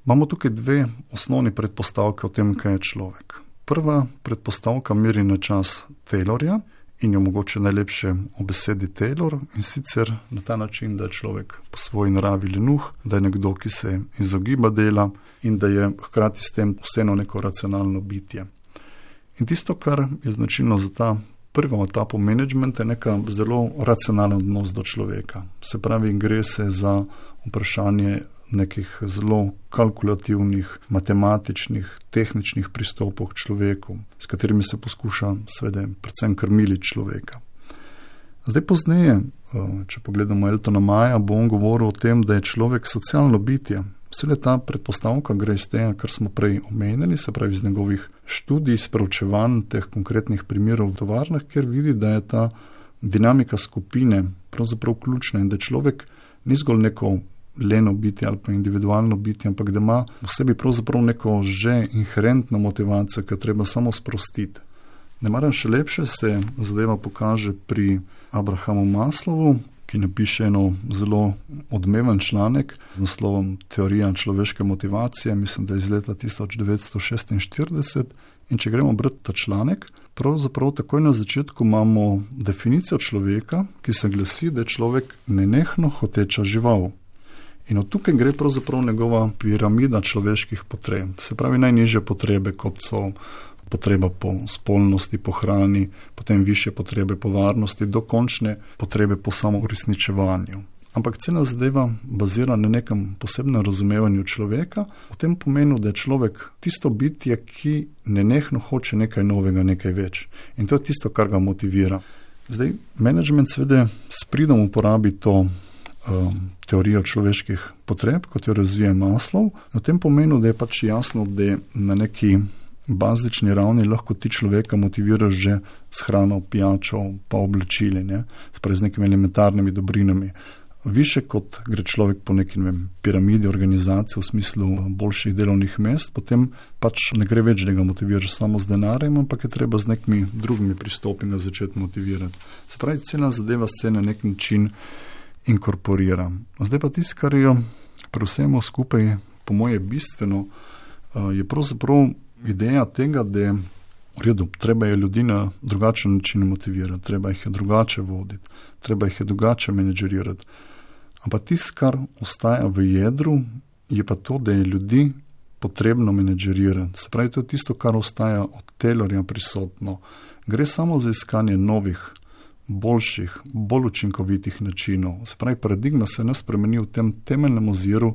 imamo tukaj dve osnovni predpostavke o tem, kaj je človek. Prva predpostavka meri na čas Taylorja in jo mogoče najlepše obesedi Taylor in sicer na ta način, da je človek po svoji naravi lenuh, da je nekdo, ki se izogiba dela, in da je hkrati s tem vseeno neko racionalno bitje. In tisto, kar je značilno za ta prvo etapo menedžmenta, je neka zelo racionalen odnos do človeka. Se pravi, gre se za vprašanje nekih zelo kalkulativnih, matematičnih, tehničnih pristopov k človeku, s katerimi se poskuša, svede, predvsem krmili človeka. Zdaj, pozneje, eh, če pogledamo Eltona Maja, bo on govoril o tem, da je človek socialno bitje, Vse ta predpostavka gre iz tega, kar smo prej omenili, se pravi iz njegovih študij, spreučevanj teh konkretnih primerov v tovarnah, ker vidi, da je ta dinamika skupine pravzaprav ključna in da človek ni zgolj neko leno biti ali pa individualno biti, ampak da ima v sebi pravzaprav neko že inherentno motivacijo, ki jo treba samo sprostiti. Ne maram še lepše se zadeva pokaže pri Abrahamu Maslovu, ki napiše eno zelo odmeven članek z naslovom Teorija človeške motivacije, mislim, da je iz leta 1946. In če gremo brati ta članek, pravzaprav takoj na začetku imamo definicijo človeka, ki se glasi, da je človek nenehno hoteča žival. In od tukaj gre pravzaprav njegova piramida človeških potreb, se pravi najnižje potrebe, kot so potreba po spolnosti, po hrani, potem više potrebe po varnosti, do končne potrebe po samouresničevanju. Ampak cela zadeva bazira na nekem posebnem razumevanju človeka, v tem pomenu, da je človek tisto bitje, ki nenehno hoče nekaj novega, nekaj več. In to je tisto, kar ga motivira. Zdaj, management seveda s pridom uporabi to um, teorijo človeških potreb, kot jo razvija Maslov, v tem pomenu, da je pač jasno, da na neki bazični ravni lahko ti človeka motiviraš že s hrano, pijačo, pa oblačili, sprej z nekimi elementarnimi dobrinami. Više kot gre človek po neki vem, piramidi organizacije v smislu boljših delovnih mest, potem pač ne gre več, da ga motiviraš samo z denarjem, ampak je treba z nekimi drugimi pristopi na začetek motivirati. Se pravi, cela zadeva se na nek način inkorporira. Zdaj pa tisto, kar je pri vsemu skupaj, po moje, bistveno, je pravzaprav ideja tega, da V redu, treba je ljudi na drugačen način motivirati, treba jih je drugače voditi, treba jih je drugače menedžerirati. Ampak tisto, kar ostaja v jedru, je pa to, da je ljudi potrebno menedžerirati. Se pravi, to je tisto, kar ostaja od Taylorja prisotno. Gre samo za iskanje novih, boljših, bolj učinkovitih načinov. Se pravi, paradigma se ne spremeni v tem temeljnem oziru,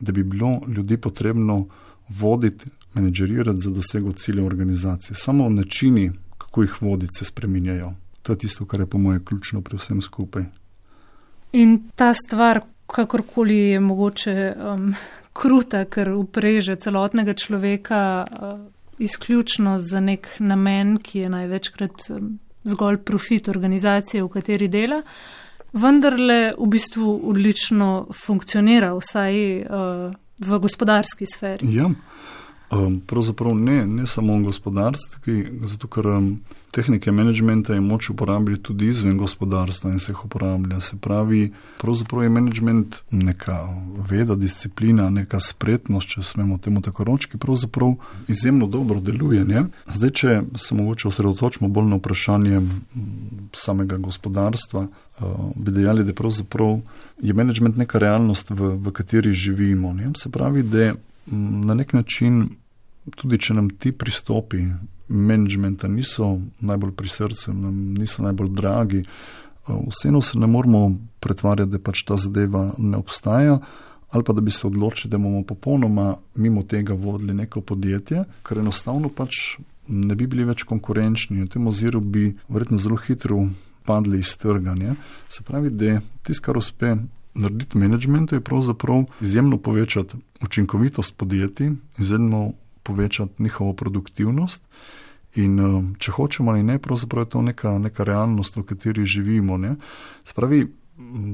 da bi bilo ljudi potrebno voditi, menedžerirati za dosego ciljev organizacije. Samo načini, kako jih voditi, se spremenjajo. To je tisto, kar je po mojem ključno pri vsem skupaj. In ta stvar, kakorkoli je mogoče um, kruta, ker upreže celotnega človeka uh, izključno za nek namen, ki je največkrat um, zgolj profit organizacije, v kateri dela, vendarle v bistvu odlično funkcionira, vsaj uh, v gospodarski sferi. Ja. Um, pravzaprav ne, ne samo v gospodarstvu, zato ker um, tehnike menedžmenta je moč uporabljati tudi izven gospodarstva in se jih uporablja. Se pravi, pravzaprav je menedžment neka veda, disciplina, neka spretnost, če smemo temu tako reči, ki pravzaprav izjemno dobro deluje. Ne? Zdaj, če se mogoče osredotočimo bolj na vprašanje samega gospodarstva, uh, bi dejali, da pravzaprav je menedžment neka realnost, v, v kateri živimo. Ne? Se pravi, da na nek način tudi če nam ti pristopi menedžmenta niso najbolj pri srcu, nam niso najbolj dragi, eh, vseeno se ne moramo pretvarjati, da pač ta zadeva ne obstaja. Ali pa da bi se odločili, da bomo popolnoma mimo tega vodili neko podjetje, ker enostavno pač ne bi bili več konkurenčni. V tem oziru bi verjetno zelo hitro padli iz trga. Ne? Se pravi, da tisto, kar uspe narediti menedžmentu, je pravzaprav izjemno povečati učinkovitost podjetij, izjemno povečati njihovo produktivnost. In uh, če hočemo ali ne, pravzaprav je to neka, neka realnost, v kateri živimo. Ne? Spravi,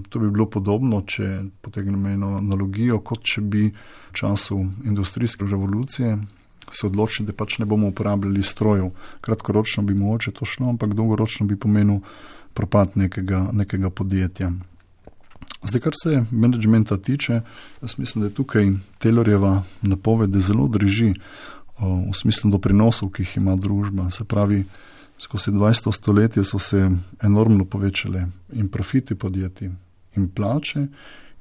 to bi bilo podobno, če potegnemo eno analogijo, kot če bi v času industrijske revolucije se odločili, da pač ne bomo uporabljali strojev. Kratkoročno bi mogoče to šlo, ampak dolgoročno bi pomenil propad nekega, nekega podjetja. Zdaj, kar se menedžmenta tiče, jaz mislim, da je tukaj Taylorjeva napoved zelo drži v smislu doprinosov, ki jih ima družba. Se pravi, skozi 20. stoletje so se enormno povečale in profiti podjetij, in plače,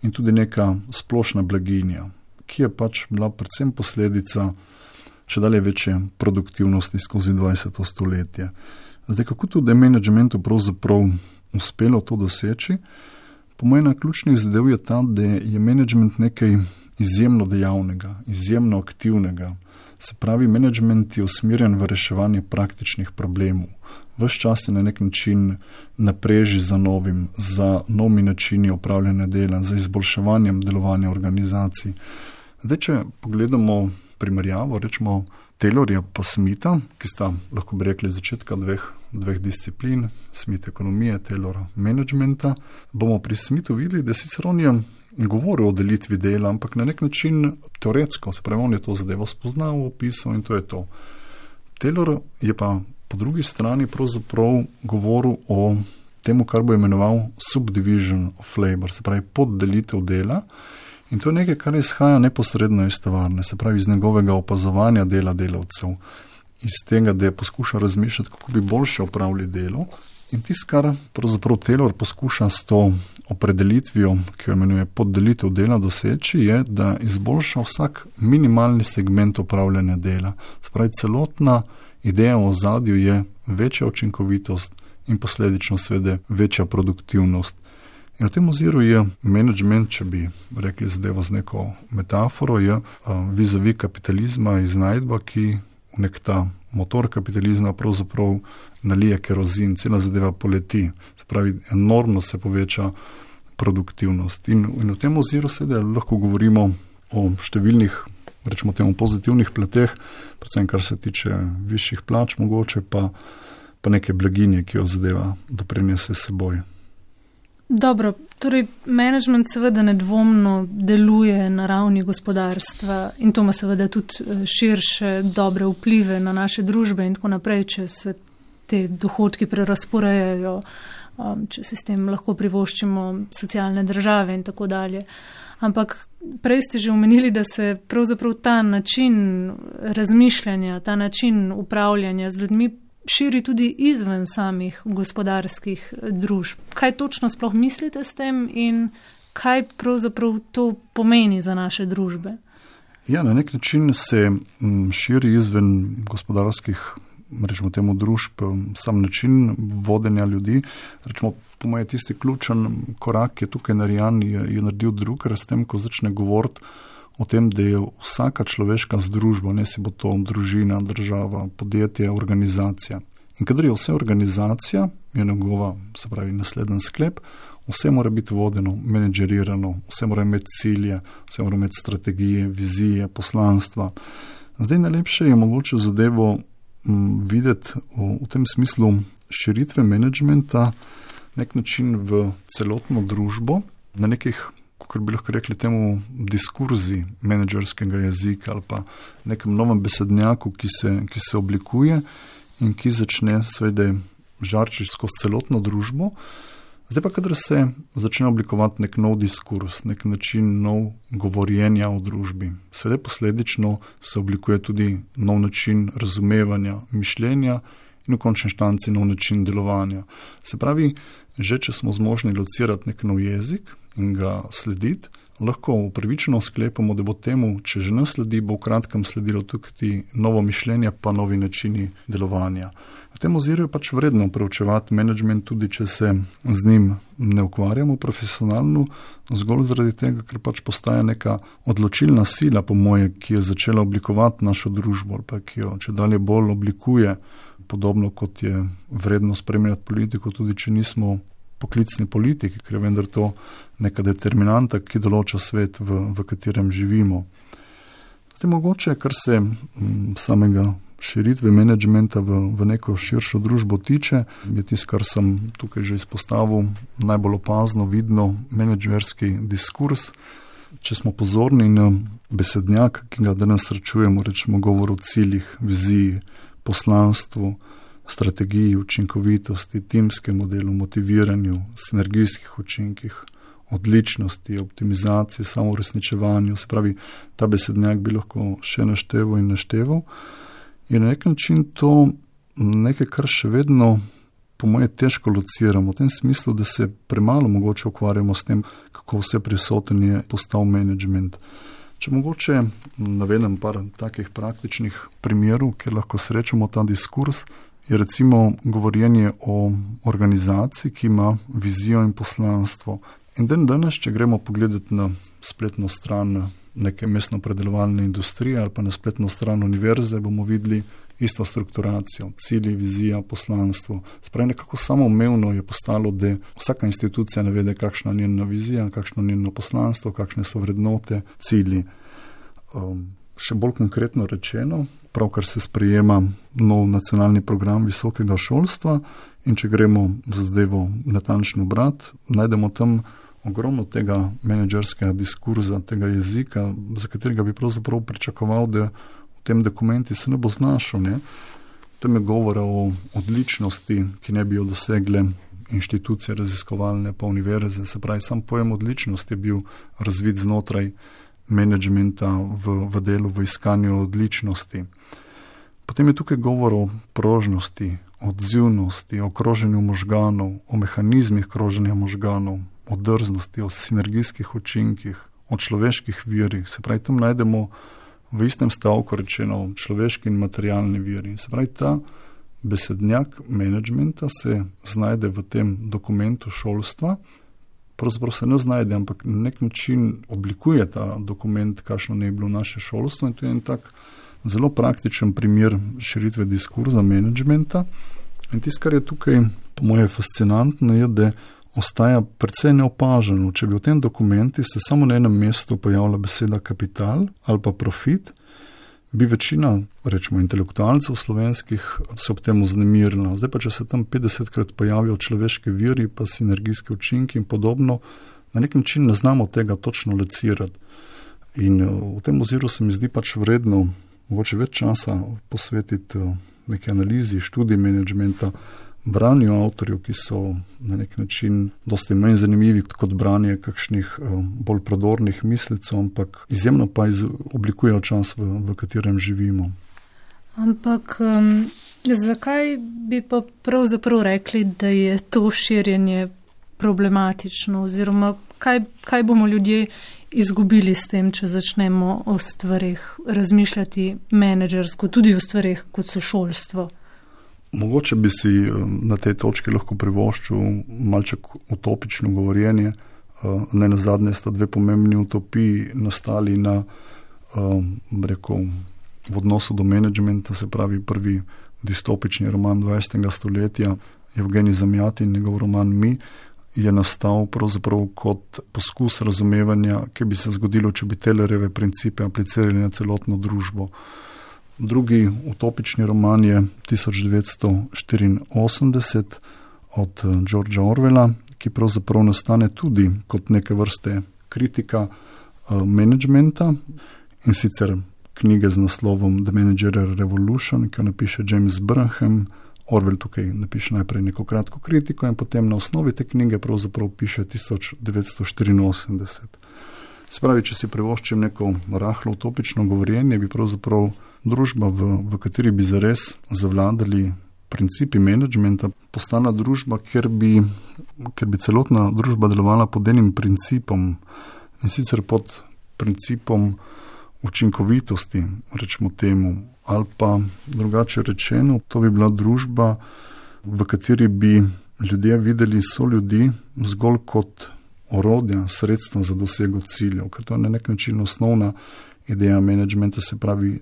in tudi neka splošna blaginja, ki je pač bila predvsem posledica če dalje večje produktivnosti skozi 20. stoletje. Zdaj, kako tudi je menedžmentu pravzaprav uspelo to doseči? Po mojem, ključni zadev je ta, da je menedžment nekaj izjemno dejavnega, izjemno aktivnega. Se pravi, menedžment je usmerjen v reševanje praktičnih problemov. Ves čas je na nek način napreži za novim, za novimi načini upravljanja dela, za izboljševanjem delovanja organizacij. Zdaj, če pogledamo primerjavo, rečemo Taylorja pa Smitha, ki sta lahko rekli začetka dveh dveh disciplin, Smith ekonomije, Taylor managementa, bomo pri Smithu videli, da sicer on je govoril o delitvi dela, ampak na nek način teoretsko, se pravi, on je to zadevo spoznal, opisal in to je to. Taylor je pa po drugi strani pravzaprav govoril o temu, kar bo imenoval subdivision of labor, se pravi poddelitev dela. In to je nekaj, kar izhaja neposredno iz tovarne, se pravi iz njegovega opazovanja dela delavcev iz tega, da je poskušal razmišljati, kako bi boljše opravili delo. In tisto, kar pravzaprav Taylor poskuša s to opredelitvijo, ki jo imenuje poddelitev dela, doseči, je, da izboljša vsak minimalni segment upravljanja dela. Spravi, celotna ideja v ozadju je večja učinkovitost in posledično seveda večja produktivnost. In v tem oziru je management, če bi rekli zadevo z neko metaforo, je vizavi kapitalizma iznajdba, ki nek ta motor kapitalizma pravzaprav nalije kerozin, cela zadeva poleti, se pravi, enormno se poveča produktivnost. In, in v tem oziru seveda lahko govorimo o številnih, rečemo temu, pozitivnih plateh, predvsem kar se tiče višjih plač, mogoče pa, pa neke blaginje, ki jo zadeva doprinese seboj. Dobro, torej management seveda nedvomno deluje na ravni gospodarstva in to ima seveda tudi eh, širše dobre vplive na naše družbe in tako naprej, če se te dohodki prerasporejajo, um, če se s tem lahko privoščimo socialne države in tako dalje. Ampak prej ste že omenili, da se pravzaprav ta način razmišljanja, ta način upravljanja z ljudmi širi tudi izven samih gospodarskih družb. Kaj točno sploh mislite s tem in kaj pravzaprav to pomeni za naše družbe? Ja, na nek način se mm, širi izven gospodarskih, rečemo temu, družb, sam način vodenja ljudi. Rečemo, po mojem, tisti ključen korak, ki je tukaj narejen, je, je naredil drug, ker s tem, ko začne govoriti o tem, da je vsaka človeška združba, ne si bo to družina, država, podjetje, organizacija. In kadar je vse organizacija, je njegova, se pravi, naslednji sklep, vse mora biti vodeno, menedžerirano, vse mora imeti cilje, vse mora imeti strategije, vizije, poslanstva. Zdaj najlepše je mogoče zadevo m, videti v, v tem smislu širitve menedžmenta, nek način v celotno družbo, na nekih, kako bi lahko rekli, temu diskurzi menedžerskega jezika ali pa nekem novem besednjaku, ki se, ki se oblikuje in ki začne svede žarčiš skozi celotno družbo. Zdaj pa, kadar se začne oblikovati nek nov diskurs, nek način nov govorjenja o družbi, seveda posledično se oblikuje tudi nov način razumevanja, mišljenja in v končni štanci nov način delovanja. Se pravi, že če smo zmožni locirati nek nov jezik in ga slediti, lahko upravičeno sklepamo, da bo temu, če že nas sledi, bo v kratkem sledilo tudi novo mišljenje, pa novi načini delovanja. V tem oziru je pač vredno preučevati management, tudi če se z njim ne ukvarjamo profesionalno, zgolj zaradi tega, ker pač postaja neka odločilna sila, po moje, ki je začela oblikovati našo družbo, ali pa ki jo če dalje bolj oblikuje, podobno kot je vredno spremljati politiko, tudi če nismo poklicni politiki, ker je vendar to neka determinanta, ki določa svet, v, v katerem živimo. Zdaj, mogoče, kar se m, samega širitve menedžmenta v, v neko širšo družbo tiče, je tisto, kar sem tukaj že izpostavil, najbolj opazno, vidno, menedžerski diskurs. Če smo pozorni na besednjak, ki ga danes srečujemo, rečemo govor o ciljih, viziji, poslanstvu, strategiji, učinkovitosti, timskem modelu, motiviranju, sinergijskih učinkih, odličnosti, optimizaciji, samoresničevanju. Se pravi, ta besednjak bi lahko še našteval in našteval. In na nek način to nekaj, kar še vedno, po moje, težko lociramo, v tem smislu, da se premalo mogoče ukvarjamo s tem, kako vse prisoten je postal management. Če mogoče navedem par takih praktičnih primerov, kjer lahko srečamo ta diskurs, je recimo govorjenje o organizaciji, ki ima vizijo in poslanstvo. In dan danes, če gremo pogledati na spletno stran neke mestno predelovalne industrije ali pa na spletno stran univerze, bomo videli isto strukturacijo, cilji, vizija, poslanstvo. Spravi nekako samoumevno je postalo, da vsaka institucija navede, kakšna je njena vizija, kakšno je njeno poslanstvo, kakšne so vrednote, cilji. Um, še bolj konkretno rečeno, pravkar se sprejema nov nacionalni program visokega šolstva in če gremo z zadevo natančno brat, najdemo tam ogromno tega menedžerskega diskurza, tega jezika, za katerega bi pravzaprav pričakoval, da v tem dokumenti se ne bo znašel. Ne? Tam je govora o odličnosti, ki ne bi jo dosegle inštitucije raziskovalne pa univerze. Se pravi, sam pojem odličnosti je bil razvit znotraj menedžmenta v, v delu, v iskanju odličnosti. Potem je tukaj govor o prožnosti, odzivnosti, o kroženju možganov, o mehanizmih kroženja možganov, o drznosti, o sinergijskih učinkih, o človeških virih. Se pravi, tam najdemo v istem stavku rečeno človeški in materialni viri. Se pravi, ta besednjak menedžmenta se znajde v tem dokumentu šolstva, pravzaprav se ne znajde, ampak na nek način oblikuje ta dokument, kakšno ne bi bilo naše šolstvo in to je en tak zelo praktičen primer širitve diskurza menedžmenta. In tisto, kar je tukaj, po moje, fascinantno, je, da ostaja precej neopaženo. Če bi v tem dokumentu se samo na enem mestu pojavila beseda kapital ali pa profit, bi večina, rečemo, intelektualcev slovenskih se ob tem vznemirila. Zdaj pa, če se tam 50krat pojavijo človeški viri, pa sinergijski učinki in podobno, na nek način ne znamo tega točno lecirati. In eh, v tem oziru se mi zdi pač vredno mogoče več časa posvetiti eh, neki analizi, študiji menedžmenta, branju avtorjev, ki so na nek način dosti manj zanimivi kot branje kakšnih uh, bolj prodornih mislicov, ampak izjemno pa oblikujejo čas, v, v katerem živimo. Ampak um, zakaj bi pa pravzaprav rekli, da je to širjenje problematično, oziroma kaj, kaj bomo ljudje izgubili s tem, če začnemo o stvarih razmišljati menedžersko, tudi o stvarih, kot so šolstvo. Mogoče bi si eh, na tej točki lahko privoščil malček utopično govorjenje. Eh, ne na zadnje sta dve pomembni utopiji nastali na, eh, rekel, v odnosu do menedžmenta, se pravi prvi distopični roman 20. stoletja, Evgenij Zamjati in njegov roman Mi, je nastal pravzaprav kot poskus razumevanja, kaj bi se zgodilo, če bi Tellerjeve principe aplicirali na celotno družbo. Drugi utopični roman je 1984 od Georgea Orwella, ki pravzaprav nastane tudi kot neke vrste kritika uh, menedžmenta in sicer knjige z naslovom The Managerial Revolution, ki jo napiše James Braham. Orwell tukaj napiše najprej neko kratko kritiko in potem na osnovi te knjige pravzaprav piše 1984. Spravi, če si privoščim neko rahlo utopično govorjenje, bi pravzaprav družba, v, v kateri bi zares zavladali principi menedžmenta, postala družba, kjer bi, kjer bi celotna družba delovala pod enim principom in sicer pod principom učinkovitosti, rečemo temu, ali pa drugače rečeno, to bi bila družba, v kateri bi ljudje videli so ljudi zgolj kot orodja, sredstva za dosego ciljev, ker to je na nek način osnovna ideja menedžmenta, se pravi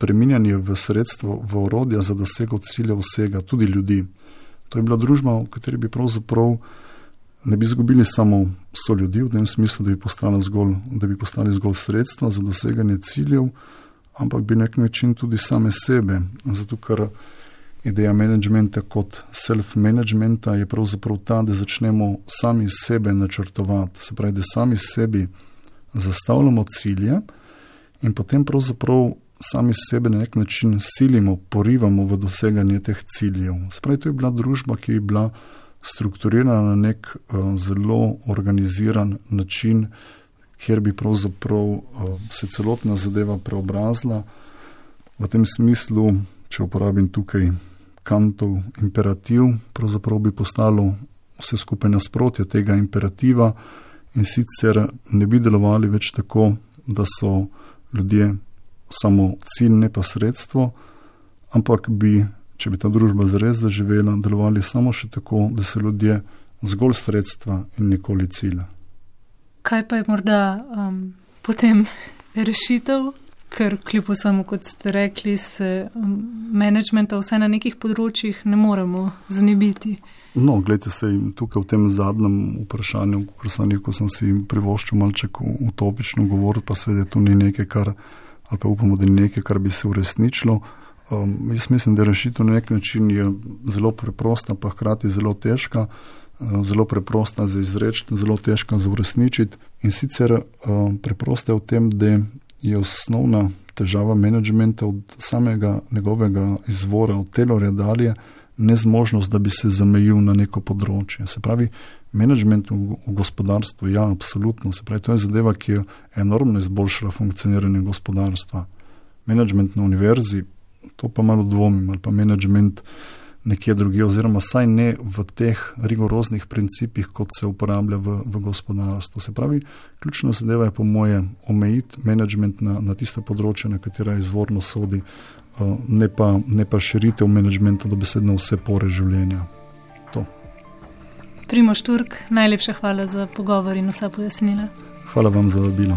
spreminjanje v sredstvo, v orodja za dosego ciljev vsega, tudi ljudi. To je bila družba, v kateri bi pravzaprav ne bi izgubili samo so ljudi, v tem smislu, da bi zgolj, da bi postali zgolj sredstva za doseganje ciljev, ampak bi nek način tudi same sebe. Zato, ker ideja menedžmenta kot self-managementa je pravzaprav ta, da začnemo sami sebe načrtovati, se pravi, da sami sebi zastavljamo cilje in potem pravzaprav sami sebe na nek način silimo, porivamo v doseganje teh ciljev. Se pravi, to je bila družba, ki je bila strukturirana na nek uh, zelo organiziran način, kjer bi pravzaprav uh, se celotna zadeva preobrazila. V tem smislu, če uporabim tukaj kantov imperativ, pravzaprav bi postalo vse skupaj nasprotje tega imperativa in sicer ne bi delovali več tako, da so ljudje samo cilj, ne pa sredstvo, ampak bi, če bi ta družba zares zaživela, delovali samo še tako, da so ljudje zgolj sredstva in nikoli cilja. Kaj pa je morda um, potem rešitev, ker kljub vsemu, kot ste rekli, se um, menedžmenta vse na nekih področjih ne moremo znebiti? No, gledajte se tukaj v tem zadnjem vprašanju, ko sem, sem si privoščil malček utopično govoriti, pa seveda to ni nekaj, kar ali pa upamo, da je nekaj, kar bi se uresničilo. Um, jaz mislim, da rešitev na nek način je zelo preprosta, pa hkrati zelo težka. Uh, zelo preprosta za izreči, zelo težka za uresničiti. In sicer um, preprosta je v tem, da je osnovna težava menedžmenta od samega njegovega izvora, od telorja dalje, nezmožnost, da bi se zamejil na neko področje. Se pravi, Management v, v gospodarstvu, ja, absolutno. Se pravi, to je zadeva, ki je enormno izboljšala funkcioniranje gospodarstva. Management na univerzi, to pa malo dvomim, ali pa management nekje drugje, oziroma saj ne v teh rigoroznih principih, kot se uporablja v, v gospodarstvu. Se pravi, ključna zadeva je po moje omejiti management na, na tiste področje, na katera izvorno sodi, uh, ne, pa, ne pa širitev managementa do besedno vse pore življenja. Primoš Turk, najlepša hvala za pogovor in vsa pojasnila. Hvala vam za vabilo.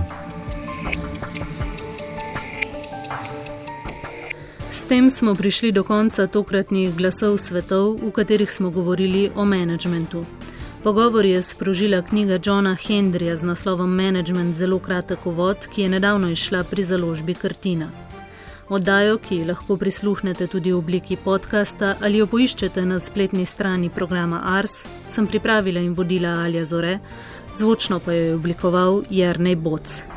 S tem smo prišli do konca tokratnih glasov svetov, v katerih smo govorili o menedžmentu. Pogovor je sprožila knjiga Johna Hendrija z naslovom Management zelo kratek uvod, ki je nedavno izšla pri založbi Kartina. Oddajo, ki lahko prisluhnete tudi v obliki podcasta ali jo poiščete na spletni strani programa Ars, sem pripravila in vodila Alja Zore, zvočno pa jo je oblikoval Jrnej Boc.